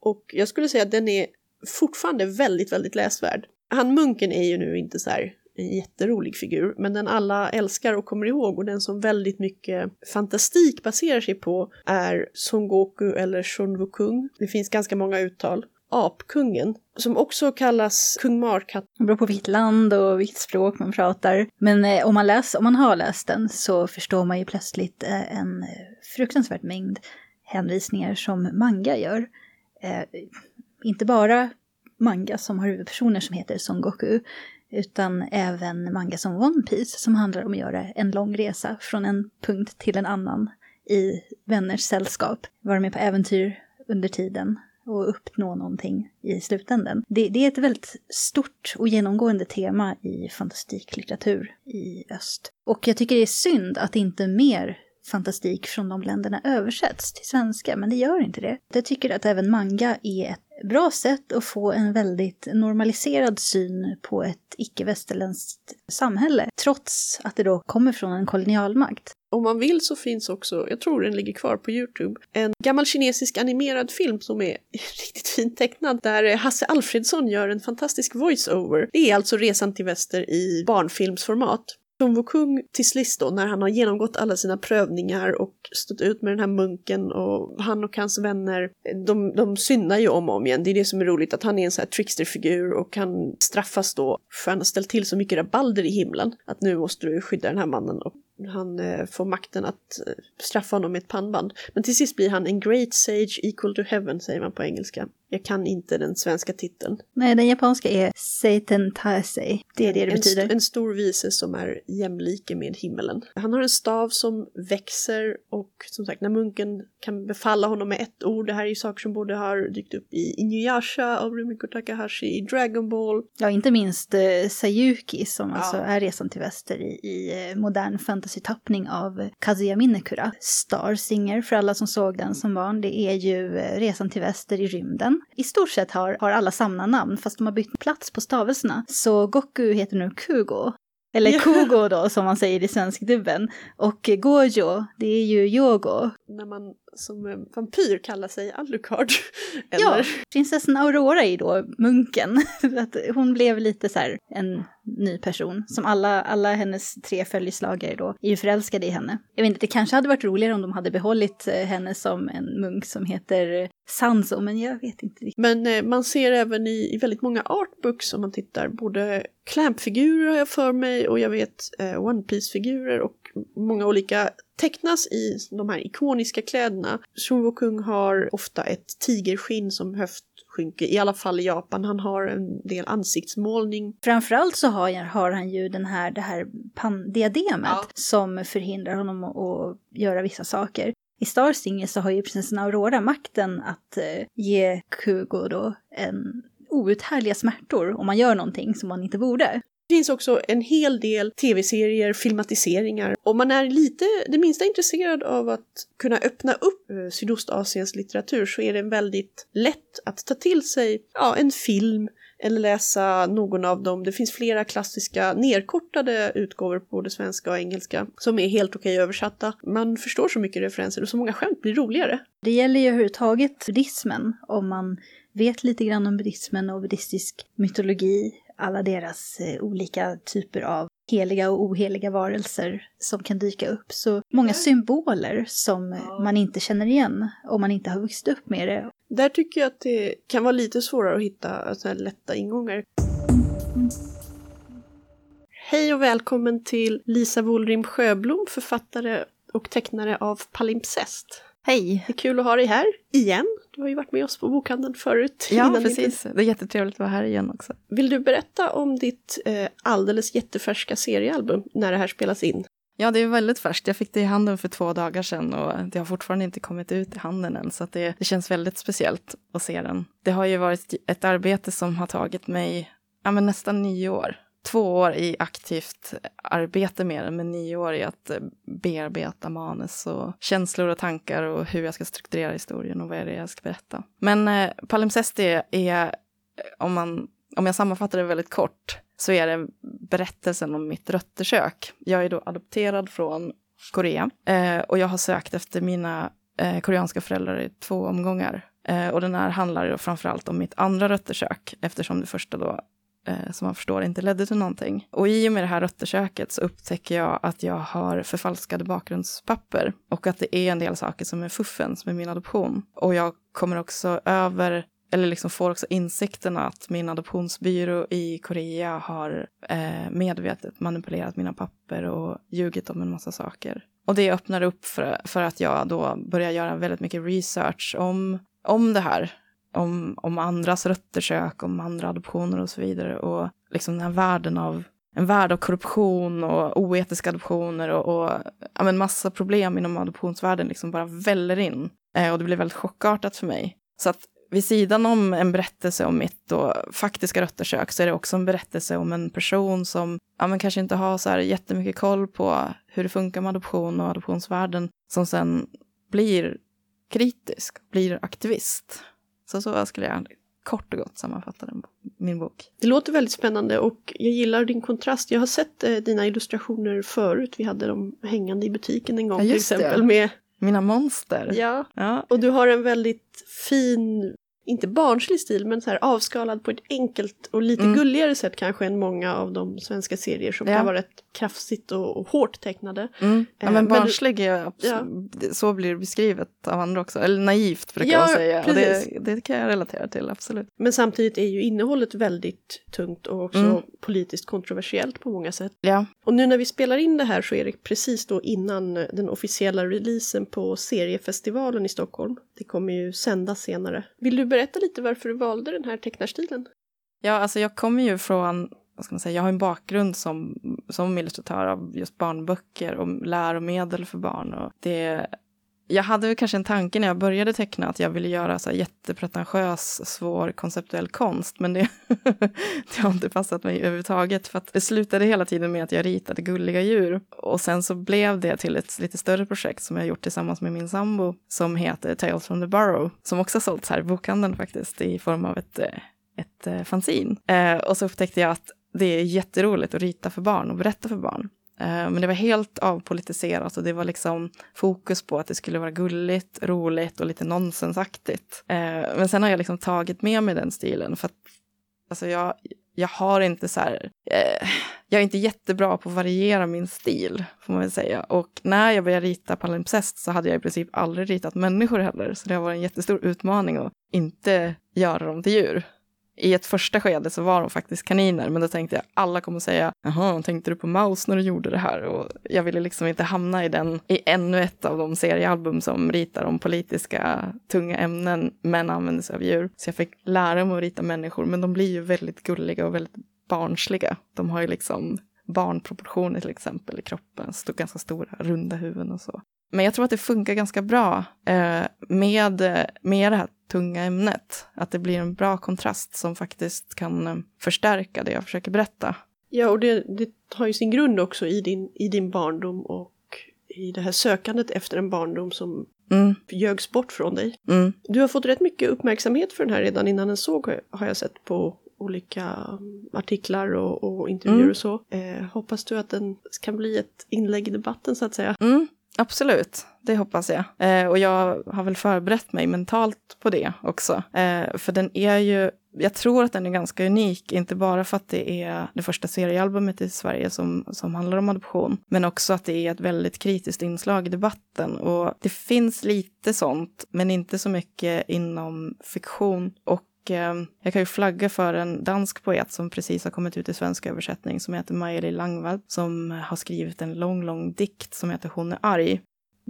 och jag skulle säga att den är fortfarande väldigt, väldigt läsvärd. Han munken är ju nu inte så här en jätterolig figur, men den alla älskar och kommer ihåg och den som väldigt mycket fantastik baserar sig på är Son Goku eller Shun Wukong. Det finns ganska många uttal apkungen, som också kallas kung Markat. Det beror på vilket land och vilket språk man pratar. Men eh, om, man läs, om man har läst den så förstår man ju plötsligt eh, en eh, fruktansvärt mängd hänvisningar som manga gör. Eh, inte bara manga som har huvudpersoner som heter Son Goku, utan även manga som One Piece som handlar om att göra en lång resa från en punkt till en annan i vänners sällskap, vara med på äventyr under tiden och uppnå någonting i slutändan. Det, det, är ett väldigt stort och genomgående tema i fantastiklitteratur i öst. Och jag tycker det är synd att inte mer fantastik från de länderna översätts till svenska, men det gör inte det. Jag tycker att även manga är ett bra sätt att få en väldigt normaliserad syn på ett icke-västerländskt samhälle, trots att det då kommer från en kolonialmakt. Om man vill så finns också, jag tror den ligger kvar på Youtube, en gammal kinesisk animerad film som är riktigt fint tecknad där Hasse Alfredsson gör en fantastisk voice-over. Det är alltså Resan till väster i barnfilmsformat. Sun Wukong till sist då, när han har genomgått alla sina prövningar och stått ut med den här munken och han och hans vänner, de, de syndar ju om och om igen. Det är det som är roligt, att han är en sån här tricksterfigur och han straffas då för han har ställt till så mycket rabalder i himlen. Att nu måste du skydda den här mannen och han eh, får makten att eh, straffa honom med ett pannband. Men till sist blir han en great sage equal to heaven, säger man på engelska. Jag kan inte den svenska titeln. Nej, den japanska är Satan Taisei. Det är det det en betyder. St en stor vise som är jämlike med himmelen. Han har en stav som växer och som sagt när munken kan befalla honom med ett ord. Det här är ju saker som både har dykt upp i Inuyasha av Rumiko Takahashi, i Dragon Ball. Ja, inte minst eh, Sayuki som ja. alltså är resan till väster i, i eh, modern fantasy-tappning av Kazuya Minekura. Star Singer för alla som såg den som barn. Det är ju eh, resan till väster i rymden i stort sett har, har alla samma namn fast de har bytt plats på stavelserna. Så Goku heter nu Kugo. Eller. Kugo då som man säger i svenskdubben. Och Gojo, det är ju Yogo. När man som vampyr kallar sig Alucard. Ja, Eller? prinsessan Aurora är då munken. att hon blev lite så här en ny person. Som alla, alla hennes tre följeslagare då är ju förälskade i henne. Jag vet inte, det kanske hade varit roligare om de hade behållit eh, henne som en munk som heter Sanzo, men jag vet inte riktigt. Men eh, man ser även i, i väldigt många artbooks om man tittar både Clamp-figurer har jag för mig och jag vet eh, One Piece-figurer och många olika tecknas i de här ikoniska kläderna. Shunwo Kung har ofta ett tigerskinn som höftskynke, i alla fall i Japan. Han har en del ansiktsmålning. Framförallt så har, har han ju den här, det här pan-diademet Ja. som förhindrar honom att, göra vissa saker. I Star Singer så har ju prinsessan Aurora makten att eh, ge Kugo då en outhärdliga smärtor om man gör någonting som man inte borde. Det finns också en hel del tv-serier, filmatiseringar. Om man är lite det minsta intresserad av att kunna öppna upp eh, Sydostasiens litteratur så är det väldigt lätt att ta till sig ja, en film eller läsa någon av dem. Det finns flera klassiska nerkortade utgåvor på både svenska och engelska som är helt okej översatta. Man förstår så mycket referenser och så många skämt blir roligare. Det gäller ju överhuvudtaget buddhismen, om man vet lite grann om buddhismen och buddhistisk mytologi, alla deras eh, olika typer av heliga och oheliga varelser som kan dyka upp. Så många symboler som man inte känner igen om man inte har vuxit upp med det. Där tycker jag att det kan vara lite svårare att hitta såna här lätta ingångar. Hej och välkommen till Lisa Wollrim Sjöblom, författare och tecknare av Palimpsest. Hej! Det är kul att ha dig här igen. Du har ju varit med oss på bokhandeln förut. Ja, precis. Det är jättetrevligt att vara här igen också. Vill du berätta om ditt eh, alldeles jättefärska seriealbum när det här spelas in? Ja, det är väldigt färskt. Jag fick det i handen för två dagar sedan och det har fortfarande inte kommit ut i handen än, så det, det känns väldigt speciellt att se den. Det har ju varit ett arbete som har tagit mig ja, men nästan nio år. Två år i aktivt arbete med den, men nio år i att eh, bearbeta manus och känslor och tankar och hur jag ska strukturera historien och vad är det jag ska berätta. Men eh, Palimpsest är, eh, om, man, om jag sammanfattar det väldigt kort, så är det berättelsen om mitt röttersök. Jag är då adopterad från Korea eh, och jag har sökt efter mina eh, koreanska föräldrar i två omgångar. Eh, och den här handlar då framförallt om mitt andra röttersök eftersom det första då Eh, som man förstår inte ledde till någonting. Och i och med det här röttersöket så upptäcker jag att jag har förfalskade bakgrundspapper och att det är en del saker som är fuffens med min adoption. Och jag kommer också över eller liksom får också insikten att min adoptionsbyrå i Korea har eh, medvetet manipulerat mina papper och ljugit om en massa saker. Och det öppnar upp för, för att jag då börjar göra väldigt mycket research om, om det här. Om, om andras röttersök, om andra adoptioner och så vidare. Och liksom den här världen av en värld av korruption och oetiska adoptioner och, och ja, men massa problem inom adoptionsvärlden liksom bara väller in. Eh, och det blir väldigt chockartat för mig. Så att vid sidan om en berättelse om mitt då faktiska röttersök så är det också en berättelse om en person som ja, men kanske inte har så här jättemycket koll på hur det funkar med adoption och adoptionsvärlden som sen blir kritisk, blir aktivist. Så så skulle jag kort och gott sammanfatta min bok. Det låter väldigt spännande och jag gillar din kontrast. Jag har sett eh, dina illustrationer förut. Vi hade dem hängande i butiken en gång Ja, till just det. exempel. Med, Mina monster. ja, Ja, och du har en väldigt fin, inte barnslig stil, men så här avskalad på ett enkelt och lite Mm. gulligare sätt kanske än många av de svenska serier som Ja. kan vara rätt krafsigt och, och hårt tecknade. mm. ja Eh, men barnslig är absolut, så blir det beskrivet av andra också. Eller naivt brukar Ja, man säga. Och det, det kan jag relatera till, absolut. Men samtidigt är ju innehållet väldigt tungt och också Mm. politiskt kontroversiellt på många sätt. Ja, Och nu när vi spelar in det här så är det precis då innan den officiella releasen på seriefestivalen i Stockholm. Det kommer ju sändas senare. Vill du berätta lite varför du valde den här tecknarstilen? Ja, alltså jag kommer ju från, vad ska man säga, jag har en bakgrund som, som illustratör av just barnböcker och läromedel för barn. Och det, jag hade väl kanske en tanke när jag började teckna att jag ville göra så här jättepretentiös, svår konceptuell konst. Men det, det har inte passat mig överhuvudtaget. För att det slutade hela tiden med att jag ritade gulliga djur. Och sen så blev det till ett lite större projekt som jag gjort tillsammans med min sambo. Som heter Tales from the Burrow. Som också sålts här i bokhandeln faktiskt i form av ett, eh, ett eh, fanzin. Eh, och så upptäckte jag att det är jätteroligt att rita för barn och berätta för barn. Eh, men det var helt avpolitiserat och det var liksom fokus på att det skulle vara gulligt, roligt och lite nonsensaktigt. Eh, men sen har jag liksom tagit med mig den stilen för att alltså jag, jag har inte så här, eh, jag är inte jättebra på att variera min stil, får man väl säga. Och när jag började rita palimpsest så hade jag i princip aldrig ritat människor heller, så det har varit en jättestor utmaning att inte göra dem till djur i ett första skede så var de faktiskt kaniner, men då tänkte jag alla kommer säga jaha, tänkte du på Maus när du gjorde det här? Och jag ville liksom inte hamna i den, i ännu ett av de seriealbum som ritar om politiska tunga ämnen, men använder sig av djur. Så jag fick lära mig att rita människor, men de blir ju väldigt gulliga och väldigt barnsliga. De har ju liksom barnproportioner till exempel i kroppen, så ganska stora runda huvuden och så. Men jag tror att det funkar ganska bra eh, med, eh, med det här tunga ämnet. Att det blir en bra kontrast som faktiskt kan eh, förstärka det jag försöker berätta. Ja, och det, det har ju sin grund också i din, i din barndom och i det här sökandet efter en barndom som mm. ljögs bort från dig. Mm. Du har fått rätt mycket uppmärksamhet för den här redan innan den såg har jag sett på olika artiklar och, och intervjuer mm. och så. Eh, hoppas du att den kan bli ett inlägg i debatten så att säga? Mm. Absolut, det hoppas jag. Eh, och jag har väl förberett mig mentalt på det också. Eh, för den är ju, jag tror att den är ganska unik, inte bara för att det är det första seriealbumet i Sverige som, som handlar om adoption, men också att det är ett väldigt kritiskt inslag i debatten. Och det finns lite sånt, men inte så mycket inom fiktion. Och Ehm, jag kan ju flagga för en dansk poet som precis har kommit ut i svensk översättning som heter Maeli Langvall som har skrivit en lång, lång dikt som heter Hon är arg.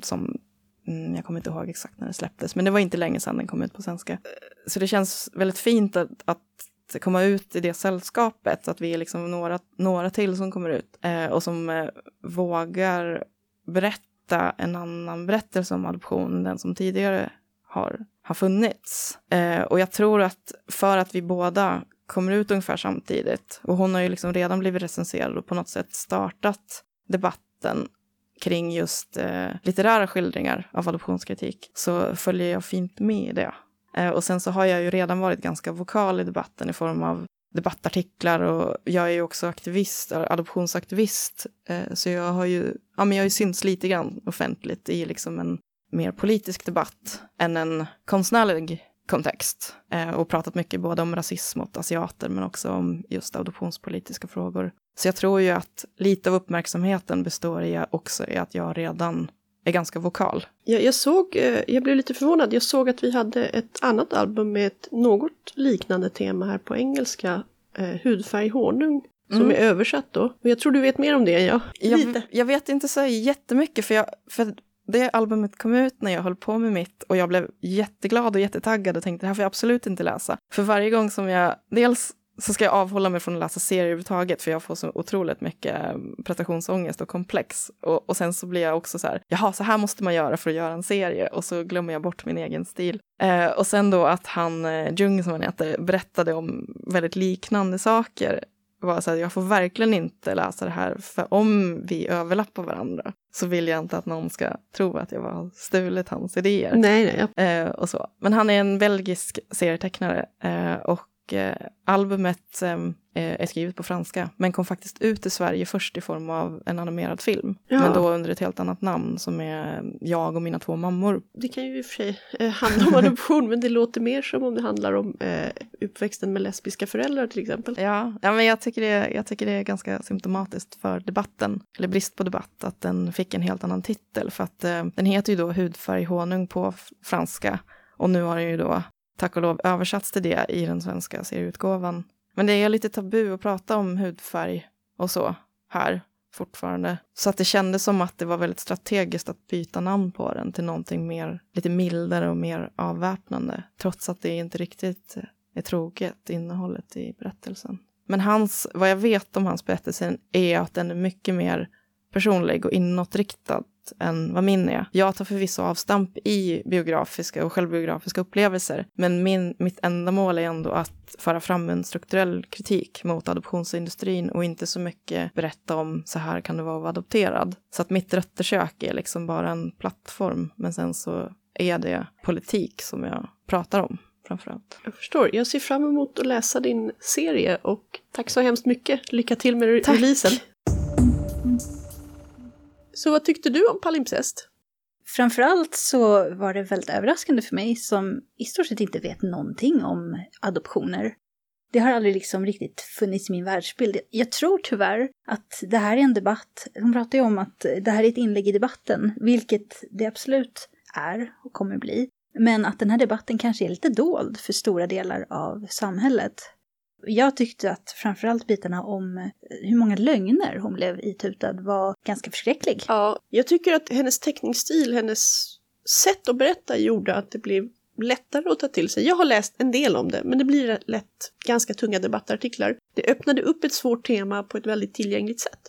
Som mm, jag kommer inte ihåg exakt när den släpptes, men det var inte länge sedan den kom ut på svenska. Eh, så det känns väldigt fint att, att komma ut i det sällskapet, att vi är liksom några, några till som kommer ut eh, och som eh, vågar berätta en annan berättelse om adoption än den som tidigare har har funnits. Eh, och jag tror att för att vi båda kommer ut ungefär samtidigt och hon har ju liksom redan blivit recenserad och på något sätt startat debatten kring just eh, litterära skildringar av adoptionskritik så följer jag fint med i det. Eh, och sen så har jag ju redan varit ganska vokal i debatten i form av debattartiklar och jag är ju också aktivist, adoptionsaktivist. Eh, så jag har ju, ja men jag har ju synts lite grann offentligt i liksom en mer politisk debatt än en konstnärlig kontext eh, och pratat mycket både om rasism mot asiater men också om just adoptionspolitiska frågor. Så jag tror ju att lite av uppmärksamheten består i också i att jag redan är ganska vokal. Jag, jag såg, eh, jag blev lite förvånad, jag såg att vi hade ett annat album med ett något liknande tema här på engelska, eh, Hudfärg honung, som mm. är översatt då. Och jag tror du vet mer om det än jag. Jag, jag vet inte så jättemycket för, jag, för det albumet kom ut när jag höll på med mitt och jag blev jätteglad och jättetaggad och tänkte det här får jag absolut inte läsa. För varje gång som jag, dels så ska jag avhålla mig från att läsa serier överhuvudtaget för jag får så otroligt mycket eh, prestationsångest och komplex. Och, och sen så blir jag också så här, jaha, så här måste man göra för att göra en serie och så glömmer jag bort min egen stil. Eh, och sen då att han, eh, Jung som han heter, berättade om väldigt liknande saker var så här, jag får verkligen inte läsa det här, för om vi överlappar varandra så vill jag inte att någon ska tro att jag har stulit hans idéer. Nej, nej. Eh, och så. Men han är en belgisk serietecknare eh, och eh, albumet ehm, Eh, är skrivet på franska, men kom faktiskt ut i Sverige först i form av en animerad film. Ja. Men då under ett helt annat namn som är Jag och mina två mammor. Det kan ju i och för sig eh, handla om adoption, men det låter mer som om det handlar om eh, uppväxten med lesbiska föräldrar till exempel. Ja, ja men jag tycker, det, jag tycker det är ganska symptomatiskt för debatten, eller brist på debatt, att den fick en helt annan titel. För att eh, den heter ju då Hudfärg honung på franska och nu har den ju då tack och lov översatts till det i den svenska serieutgåvan. Men det är lite tabu att prata om hudfärg och så här fortfarande. Så att det kändes som att det var väldigt strategiskt att byta namn på den till någonting mer, lite mildare och mer avväpnande. Trots att det inte riktigt är troget innehållet i berättelsen. Men hans, vad jag vet om hans berättelse är att den är mycket mer personlig och inåtriktad än vad min är. Jag tar förvisso avstamp i biografiska och självbiografiska upplevelser, men min, mitt enda mål är ändå att föra fram en strukturell kritik mot adoptionsindustrin och inte så mycket berätta om så här kan det vara att vara adopterad. Så att mitt röttersök är liksom bara en plattform, men sen så är det politik som jag pratar om framförallt. Jag förstår. Jag ser fram emot att läsa din serie och tack så hemskt mycket. Lycka till med Tack. releasen. Så vad tyckte du om palimpsest? Framförallt så var det väldigt överraskande för mig som i stort sett inte vet någonting om adoptioner. Det har aldrig liksom riktigt funnits i min världsbild. Jag tror tyvärr att det här är en debatt. De pratar ju om att det här är ett inlägg i debatten, vilket det absolut är och kommer bli. Men att den här debatten kanske är lite dold för stora delar av samhället. Jag tyckte att framförallt bitarna om hur många lögner hon blev itutad var ganska förskräcklig. Ja, jag tycker att hennes teckningsstil, hennes sätt att berätta gjorde att det blev lättare att ta till sig. Jag har läst en del om det, men det blir lätt ganska tunga debattartiklar. Det öppnade upp ett svårt tema på ett väldigt tillgängligt sätt.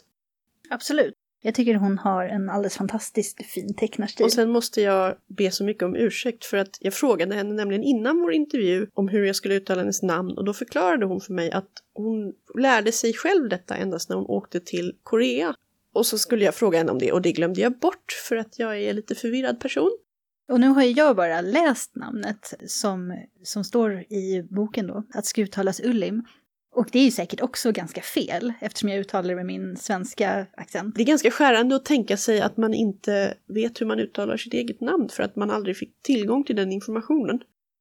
Absolut. Jag tycker hon har en alldeles fantastiskt fin tecknarstil. Och sen måste jag be så mycket om ursäkt för att jag frågade henne nämligen innan vår intervju om hur jag skulle uttala hennes namn och då förklarade hon för mig att hon lärde sig själv detta endast när hon åkte till Korea. Och så skulle jag fråga henne om det och det glömde jag bort för att jag är lite förvirrad person. Och nu har ju jag bara läst namnet som, som står i boken då, att ska uttalas Ullim. Och det är ju säkert också ganska fel eftersom jag uttalar det med min svenska accent. Det är ganska skärande att tänka sig att man inte vet hur man uttalar sitt eget namn för att man aldrig fick tillgång till den informationen.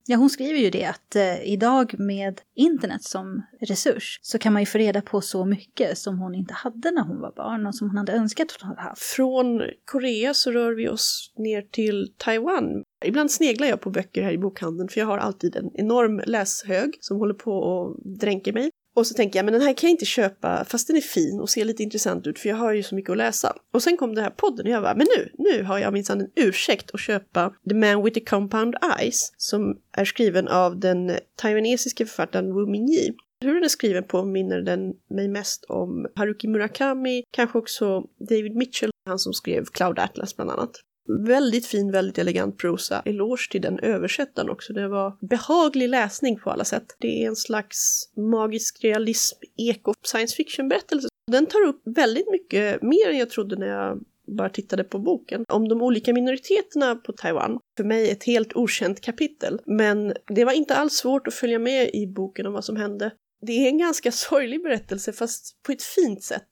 Ja, hon skriver ju det att eh, idag med internet som resurs så kan man ju få reda på så mycket som hon inte hade när hon var barn och som hon hade önskat att hon hade haft. Från Korea så rör vi oss ner till Taiwan. Ibland sneglar jag på böcker här i bokhandeln för jag har alltid en enorm läshög som håller på och dränker mig. Och så tänker jag, men den här kan jag inte köpa fast den är fin och ser lite intressant ut för jag har ju så mycket att läsa. Och sen kom den här podden och jag bara, men nu, nu har jag minsann en ursäkt att köpa The Man with the Compound Eyes som är skriven av den taiwanesiska författaren Wu Mingyi. Hur den är skriven påminner den mig mest om Haruki Murakami, kanske också David Mitchell, han som skrev Cloud Atlas bland annat. Väldigt fin, väldigt elegant prosa. Eloge till den översättaren också. Det var behaglig läsning på alla sätt. Det är en slags magisk realism, eko, science fiction-berättelse. Den tar upp väldigt mycket mer än jag trodde när jag bara tittade på boken. Om de olika minoriteterna på Taiwan. För mig ett helt okänt kapitel. Men det var inte alls svårt att följa med i boken om vad som hände. Det är en ganska sorglig berättelse fast på ett fint sätt.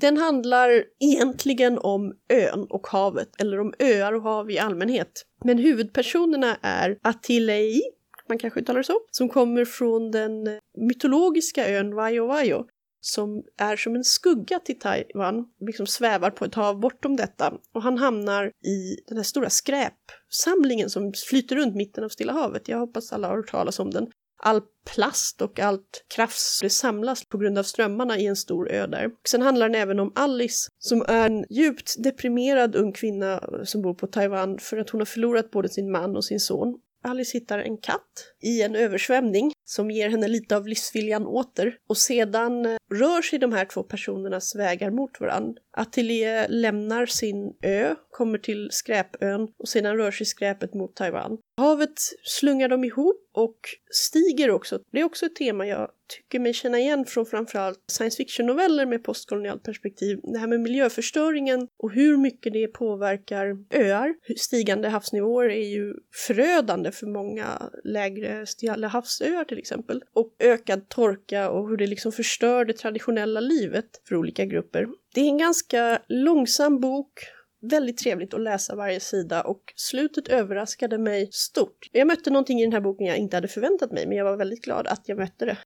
Den handlar egentligen om ön och havet, eller om öar och hav i allmänhet. Men huvudpersonerna är Atilei, man kanske uttalar det så, som kommer från den mytologiska ön Vaio som är som en skugga till Taiwan, liksom svävar på ett hav bortom detta. Och han hamnar i den här stora skräpsamlingen som flyter runt mitten av Stilla havet. Jag hoppas alla har hört talas om den all plast och allt krafs det samlas på grund av strömmarna i en stor ö där. Sen handlar den även om Alice som är en djupt deprimerad ung kvinna som bor på Taiwan för att hon har förlorat både sin man och sin son. Alice hittar en katt i en översvämning som ger henne lite av livsviljan åter och sedan eh, rör sig de här två personernas vägar mot varandra. Atelier lämnar sin ö, kommer till skräpön och sedan rör sig skräpet mot Taiwan. Havet slungar dem ihop och stiger också. Det är också ett tema jag tycker mig känna igen från framförallt science fiction-noveller med postkolonialt perspektiv. Det här med miljöförstöringen och hur mycket det påverkar öar. Stigande havsnivåer är ju förödande för många lägre Stilla havsöar till exempel. Och ökad torka och hur det liksom förstör det traditionella livet för olika grupper. Det är en ganska långsam bok, väldigt trevligt att läsa varje sida och slutet överraskade mig stort. Jag mötte någonting i den här boken jag inte hade förväntat mig, men jag var väldigt glad att jag mötte det.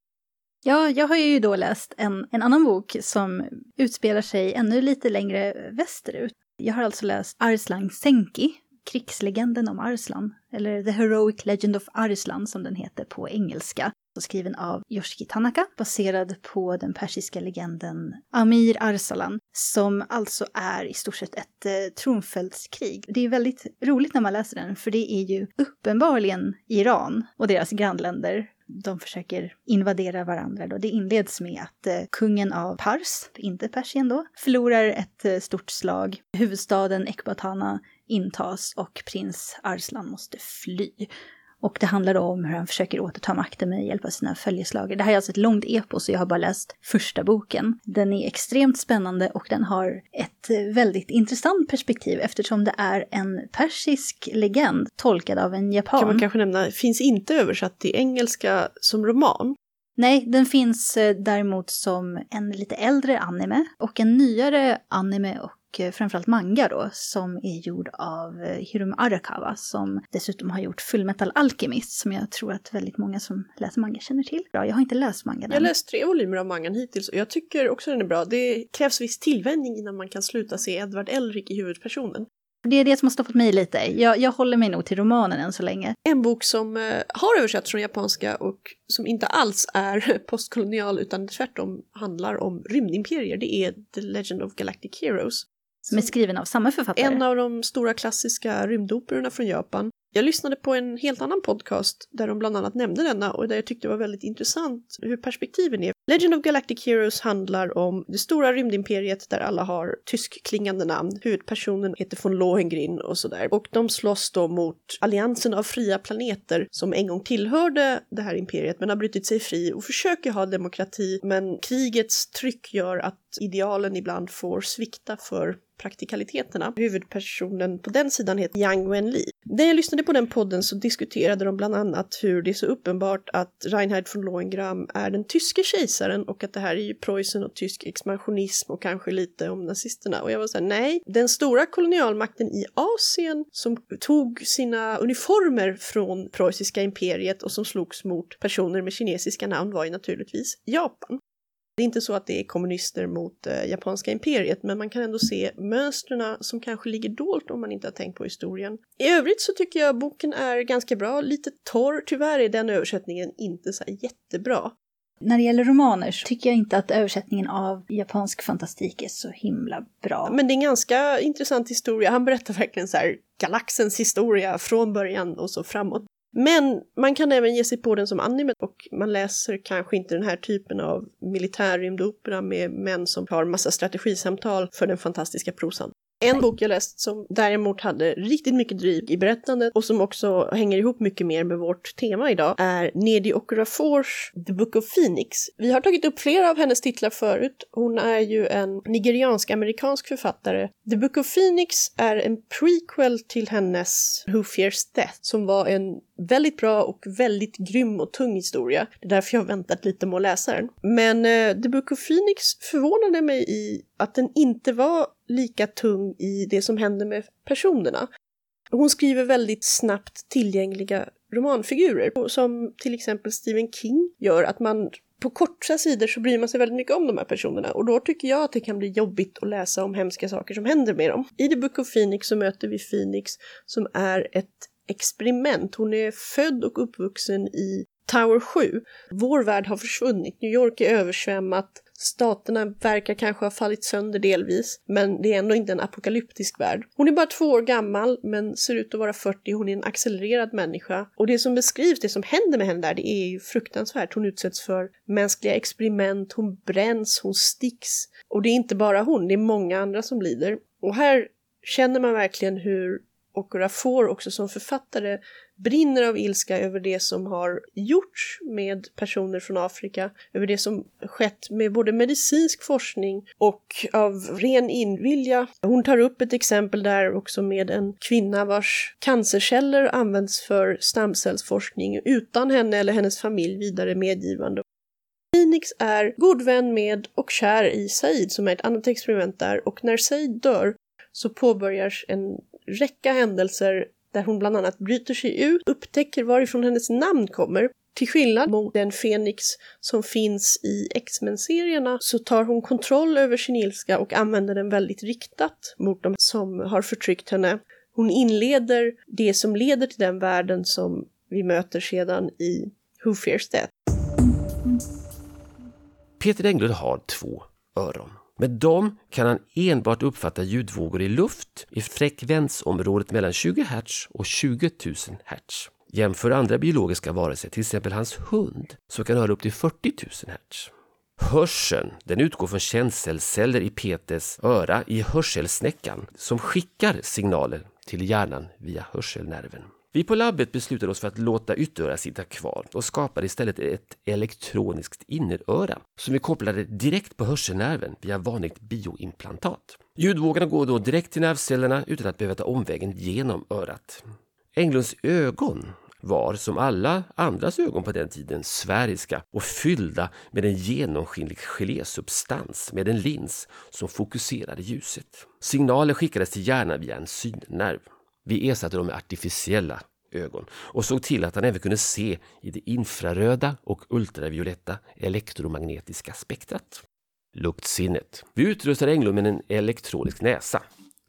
Ja, jag har ju då läst en, en annan bok som utspelar sig ännu lite längre västerut. Jag har alltså läst Arslan Senki, krigslegenden om Arslan, eller The Heroic Legend of Arslan som den heter på engelska, skriven av Yoshiki Tanaka, baserad på den persiska legenden Amir Arsalan, som alltså är i stort sett ett eh, tronföljdskrig. Det är väldigt roligt när man läser den, för det är ju uppenbarligen Iran och deras grannländer de försöker invadera varandra. Då. Det inleds med att eh, kungen av Pars, inte Persien då, förlorar ett eh, stort slag. Huvudstaden Ekbatana intas och prins Arslan måste fly. Och det handlar då om hur han försöker återta makten med hjälp av sina följeslagare. Det här är alltså ett långt epos och jag har bara läst första boken. Den är extremt spännande och den har ett väldigt intressant perspektiv eftersom det är en persisk legend tolkad av en japan. Kan man kanske nämna, finns inte översatt till engelska som roman. Nej, den finns eh, däremot som en lite äldre anime och en nyare anime och och eh, framförallt manga då, som är gjord av eh, Hiromi Arakawa som dessutom har gjort Fullmetal Alchemist som jag tror att väldigt många som läser manga känner till. Bra, jag har inte läst mangan Jag har läst tre volymer av mangan hittills och jag tycker också den är bra. Det krävs viss tillvänjning innan man kan sluta se Edward Elric i huvudpersonen. Det är det som har stoppat mig lite. Jag, jag håller mig nog till romanen än så länge. En bok som eh, har översatts från japanska och som inte alls är postkolonial utan tvärtom handlar om rymdimperier, det är The Legend of Galactic Heroes. Som är skriven av samma författare. En av de stora klassiska rymdoperorna från Japan. Jag lyssnade på en helt annan podcast där de bland annat nämnde denna och där jag tyckte det var väldigt intressant hur perspektiven är. Legend of Galactic Heroes handlar om det stora rymdimperiet där alla har tyskklingande namn. Huvudpersonen heter von Lohengrin och sådär. Och de slåss då mot alliansen av fria planeter som en gång tillhörde det här imperiet men har brutit sig fri och försöker ha demokrati men krigets tryck gör att idealen ibland får svikta för praktikaliteterna. Huvudpersonen på den sidan heter Yang Wenli. När jag lyssnade på den podden så diskuterade de bland annat hur det är så uppenbart att Reinhard von Lohengram är den tyske kejsaren och att det här är ju Preussen och tysk expansionism och kanske lite om nazisterna. Och jag var såhär, nej, den stora kolonialmakten i Asien som tog sina uniformer från preussiska imperiet och som slogs mot personer med kinesiska namn var ju naturligtvis Japan. Det är inte så att det är kommunister mot eh, japanska imperiet, men man kan ändå se mönstren som kanske ligger dolt om man inte har tänkt på historien. I övrigt så tycker jag boken är ganska bra, lite torr. Tyvärr är den översättningen inte så jättebra. När det gäller romaner så tycker jag inte att översättningen av japansk fantastik är så himla bra. Men det är en ganska intressant historia. Han berättar verkligen så här galaxens historia från början och så framåt. Men man kan även ge sig på den som anime och man läser kanske inte den här typen av militärrymdopera med män som har massa strategisamtal för den fantastiska prosan. En bok jag läst som däremot hade riktigt mycket driv i berättandet och som också hänger ihop mycket mer med vårt tema idag är Nedi Okorafors The Book of Phoenix. Vi har tagit upp flera av hennes titlar förut. Hon är ju en nigeriansk-amerikansk författare. The Book of Phoenix är en prequel till hennes Who Fears Death som var en väldigt bra och väldigt grym och tung historia. Det är därför jag har väntat lite med att läsa den. Men uh, The Book of Phoenix förvånade mig i att den inte var lika tung i det som händer med personerna. Hon skriver väldigt snabbt tillgängliga romanfigurer som till exempel Stephen King gör att man på korta sidor så bryr man sig väldigt mycket om de här personerna och då tycker jag att det kan bli jobbigt att läsa om hemska saker som händer med dem. I The Book of Phoenix så möter vi Phoenix som är ett experiment. Hon är född och uppvuxen i Tower 7. Vår värld har försvunnit, New York är översvämmat, staterna verkar kanske ha fallit sönder delvis, men det är ändå inte en apokalyptisk värld. Hon är bara två år gammal, men ser ut att vara 40, hon är en accelererad människa. Och det som beskrivs, det som händer med henne där, det är ju fruktansvärt. Hon utsätts för mänskliga experiment, hon bränns, hon sticks. Och det är inte bara hon, det är många andra som lider. Och här känner man verkligen hur Okorafor också som författare brinner av ilska över det som har gjorts med personer från Afrika, över det som skett med både medicinsk forskning och av ren invilja. Hon tar upp ett exempel där också med en kvinna vars cancerceller används för stamcellsforskning utan henne eller hennes familj vidare medgivande. Phoenix är god vän med och kär i Said som är ett annat experiment där och när Said dör så påbörjas en räcka händelser där hon bland annat bryter sig ut, upptäcker varifrån hennes namn kommer. Till skillnad mot den Fenix som finns i X-Men-serierna så tar hon kontroll över sin ilska och använder den väldigt riktat mot de som har förtryckt henne. Hon inleder det som leder till den världen som vi möter sedan i Who Fears Death. Peter Englund har två öron. Med dem kan han enbart uppfatta ljudvågor i luft i frekvensområdet mellan 20 Hz och 20 000 Hz. Jämför andra biologiska varelser, till exempel hans hund, som kan höra upp till 40 000 Hz. Hörseln den utgår från känselceller i Peters öra i hörselsnäckan som skickar signaler till hjärnan via hörselnerven. Vi på labbet beslutade oss för att låta ytterörat sitta kvar och skapade istället ett elektroniskt inneröra som vi kopplade direkt på hörselnerven via vanligt bioimplantat. Ljudvågorna går då direkt till nervcellerna utan att behöva ta omvägen genom örat. Englunds ögon var som alla andras ögon på den tiden sfäriska och fyllda med en genomskinlig gelésubstans med en lins som fokuserade ljuset. Signaler skickades till hjärnan via en synnerv. Vi ersatte dem med artificiella ögon och såg till att han även kunde se i det infraröda och ultravioletta elektromagnetiska spektrat. Luktsinnet. Vi utrustade Englund med en elektronisk näsa.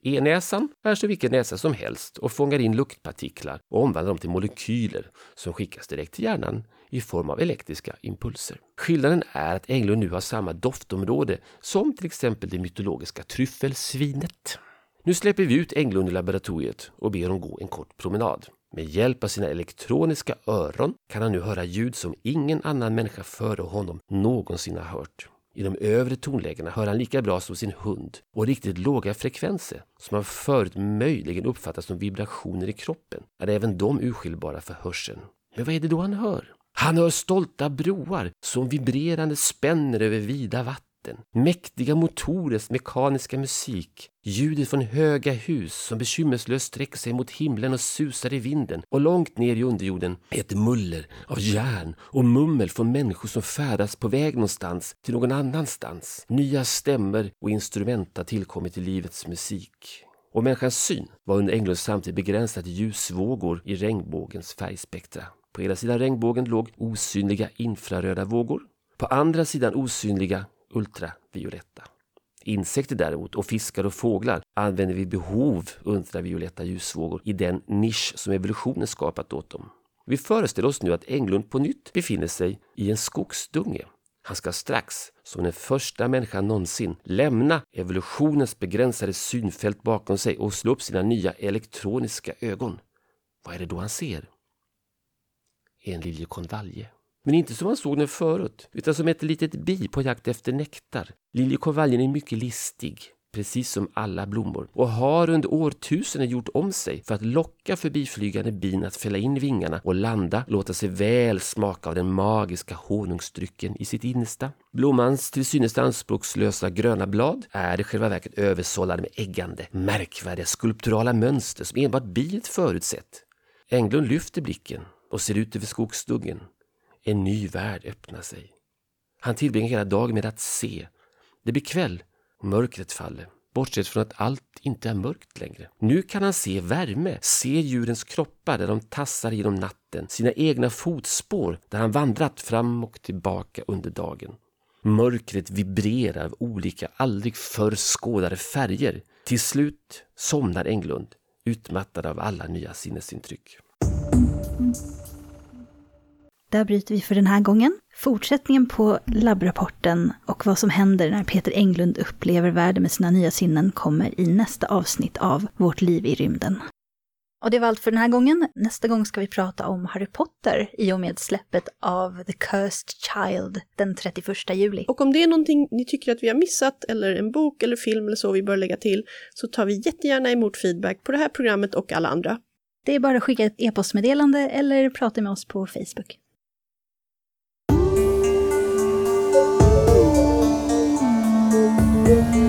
E-näsan är så vilken näsa som helst och fångar in luktpartiklar och omvandlar dem till molekyler som skickas direkt till hjärnan i form av elektriska impulser. Skillnaden är att Englund nu har samma doftområde som till exempel det mytologiska tryffelsvinet. Nu släpper vi ut Englund i laboratoriet och ber honom gå en kort promenad. Med hjälp av sina elektroniska öron kan han nu höra ljud som ingen annan människa före honom någonsin har hört. I de övre tonlägena hör han lika bra som sin hund och riktigt låga frekvenser som han förut möjligen uppfattat som vibrationer i kroppen är även de urskiljbara för hörseln. Men vad är det då han hör? Han hör stolta broar som vibrerande spänner över vida vatten Mäktiga motorers mekaniska musik, ljudet från höga hus som bekymmerslöst sträcker sig mot himlen och susar i vinden och långt ner i underjorden ett muller av järn och mummel från människor som färdas på väg någonstans till någon annanstans. Nya stämmer och instrument har tillkommit i livets musik. Och människans syn var under Englunds samtid begränsad till ljusvågor i regnbågens färgspektra. På ena sidan regnbågen låg osynliga infraröda vågor. På andra sidan osynliga ultravioletta. Insekter däremot och fiskar och fåglar använder vid behov ultravioletta ljusvågor i den nisch som evolutionen skapat åt dem. Vi föreställer oss nu att Englund på nytt befinner sig i en skogsdunge. Han ska strax, som den första människan någonsin, lämna evolutionens begränsade synfält bakom sig och slå upp sina nya elektroniska ögon. Vad är det då han ser? En liljekonvalje. Men inte som man såg den förut, utan som ett litet bi på jakt efter nektar. Liljekonvaljen är mycket listig, precis som alla blommor, och har under årtusenden gjort om sig för att locka förbiflygande bin att fälla in vingarna och landa, låta sig väl smaka av den magiska honungsdrycken i sitt innersta. Blommans till synes anspråkslösa gröna blad är i själva verket översållade med äggande, märkvärdiga skulpturala mönster som enbart biet förutsett. Englund lyfter blicken och ser ut över skogsduggen. En ny värld öppnar sig. Han tillbringar hela dagen med att se. Det blir kväll och mörkret faller. Bortsett från att allt inte är mörkt längre. Nu kan han se värme, se djurens kroppar där de tassar genom natten, sina egna fotspår där han vandrat fram och tillbaka under dagen. Mörkret vibrerar av olika, aldrig förr skådade färger. Till slut somnar Englund, utmattad av alla nya sinnesintryck. Där bryter vi för den här gången. Fortsättningen på labbrapporten och vad som händer när Peter Englund upplever världen med sina nya sinnen kommer i nästa avsnitt av Vårt liv i rymden. Och det var allt för den här gången. Nästa gång ska vi prata om Harry Potter i och med släppet av The Cursed Child den 31 juli. Och om det är någonting ni tycker att vi har missat, eller en bok eller film eller så vi bör lägga till, så tar vi jättegärna emot feedback på det här programmet och alla andra. Det är bara att skicka ett e-postmeddelande eller prata med oss på Facebook. Yeah.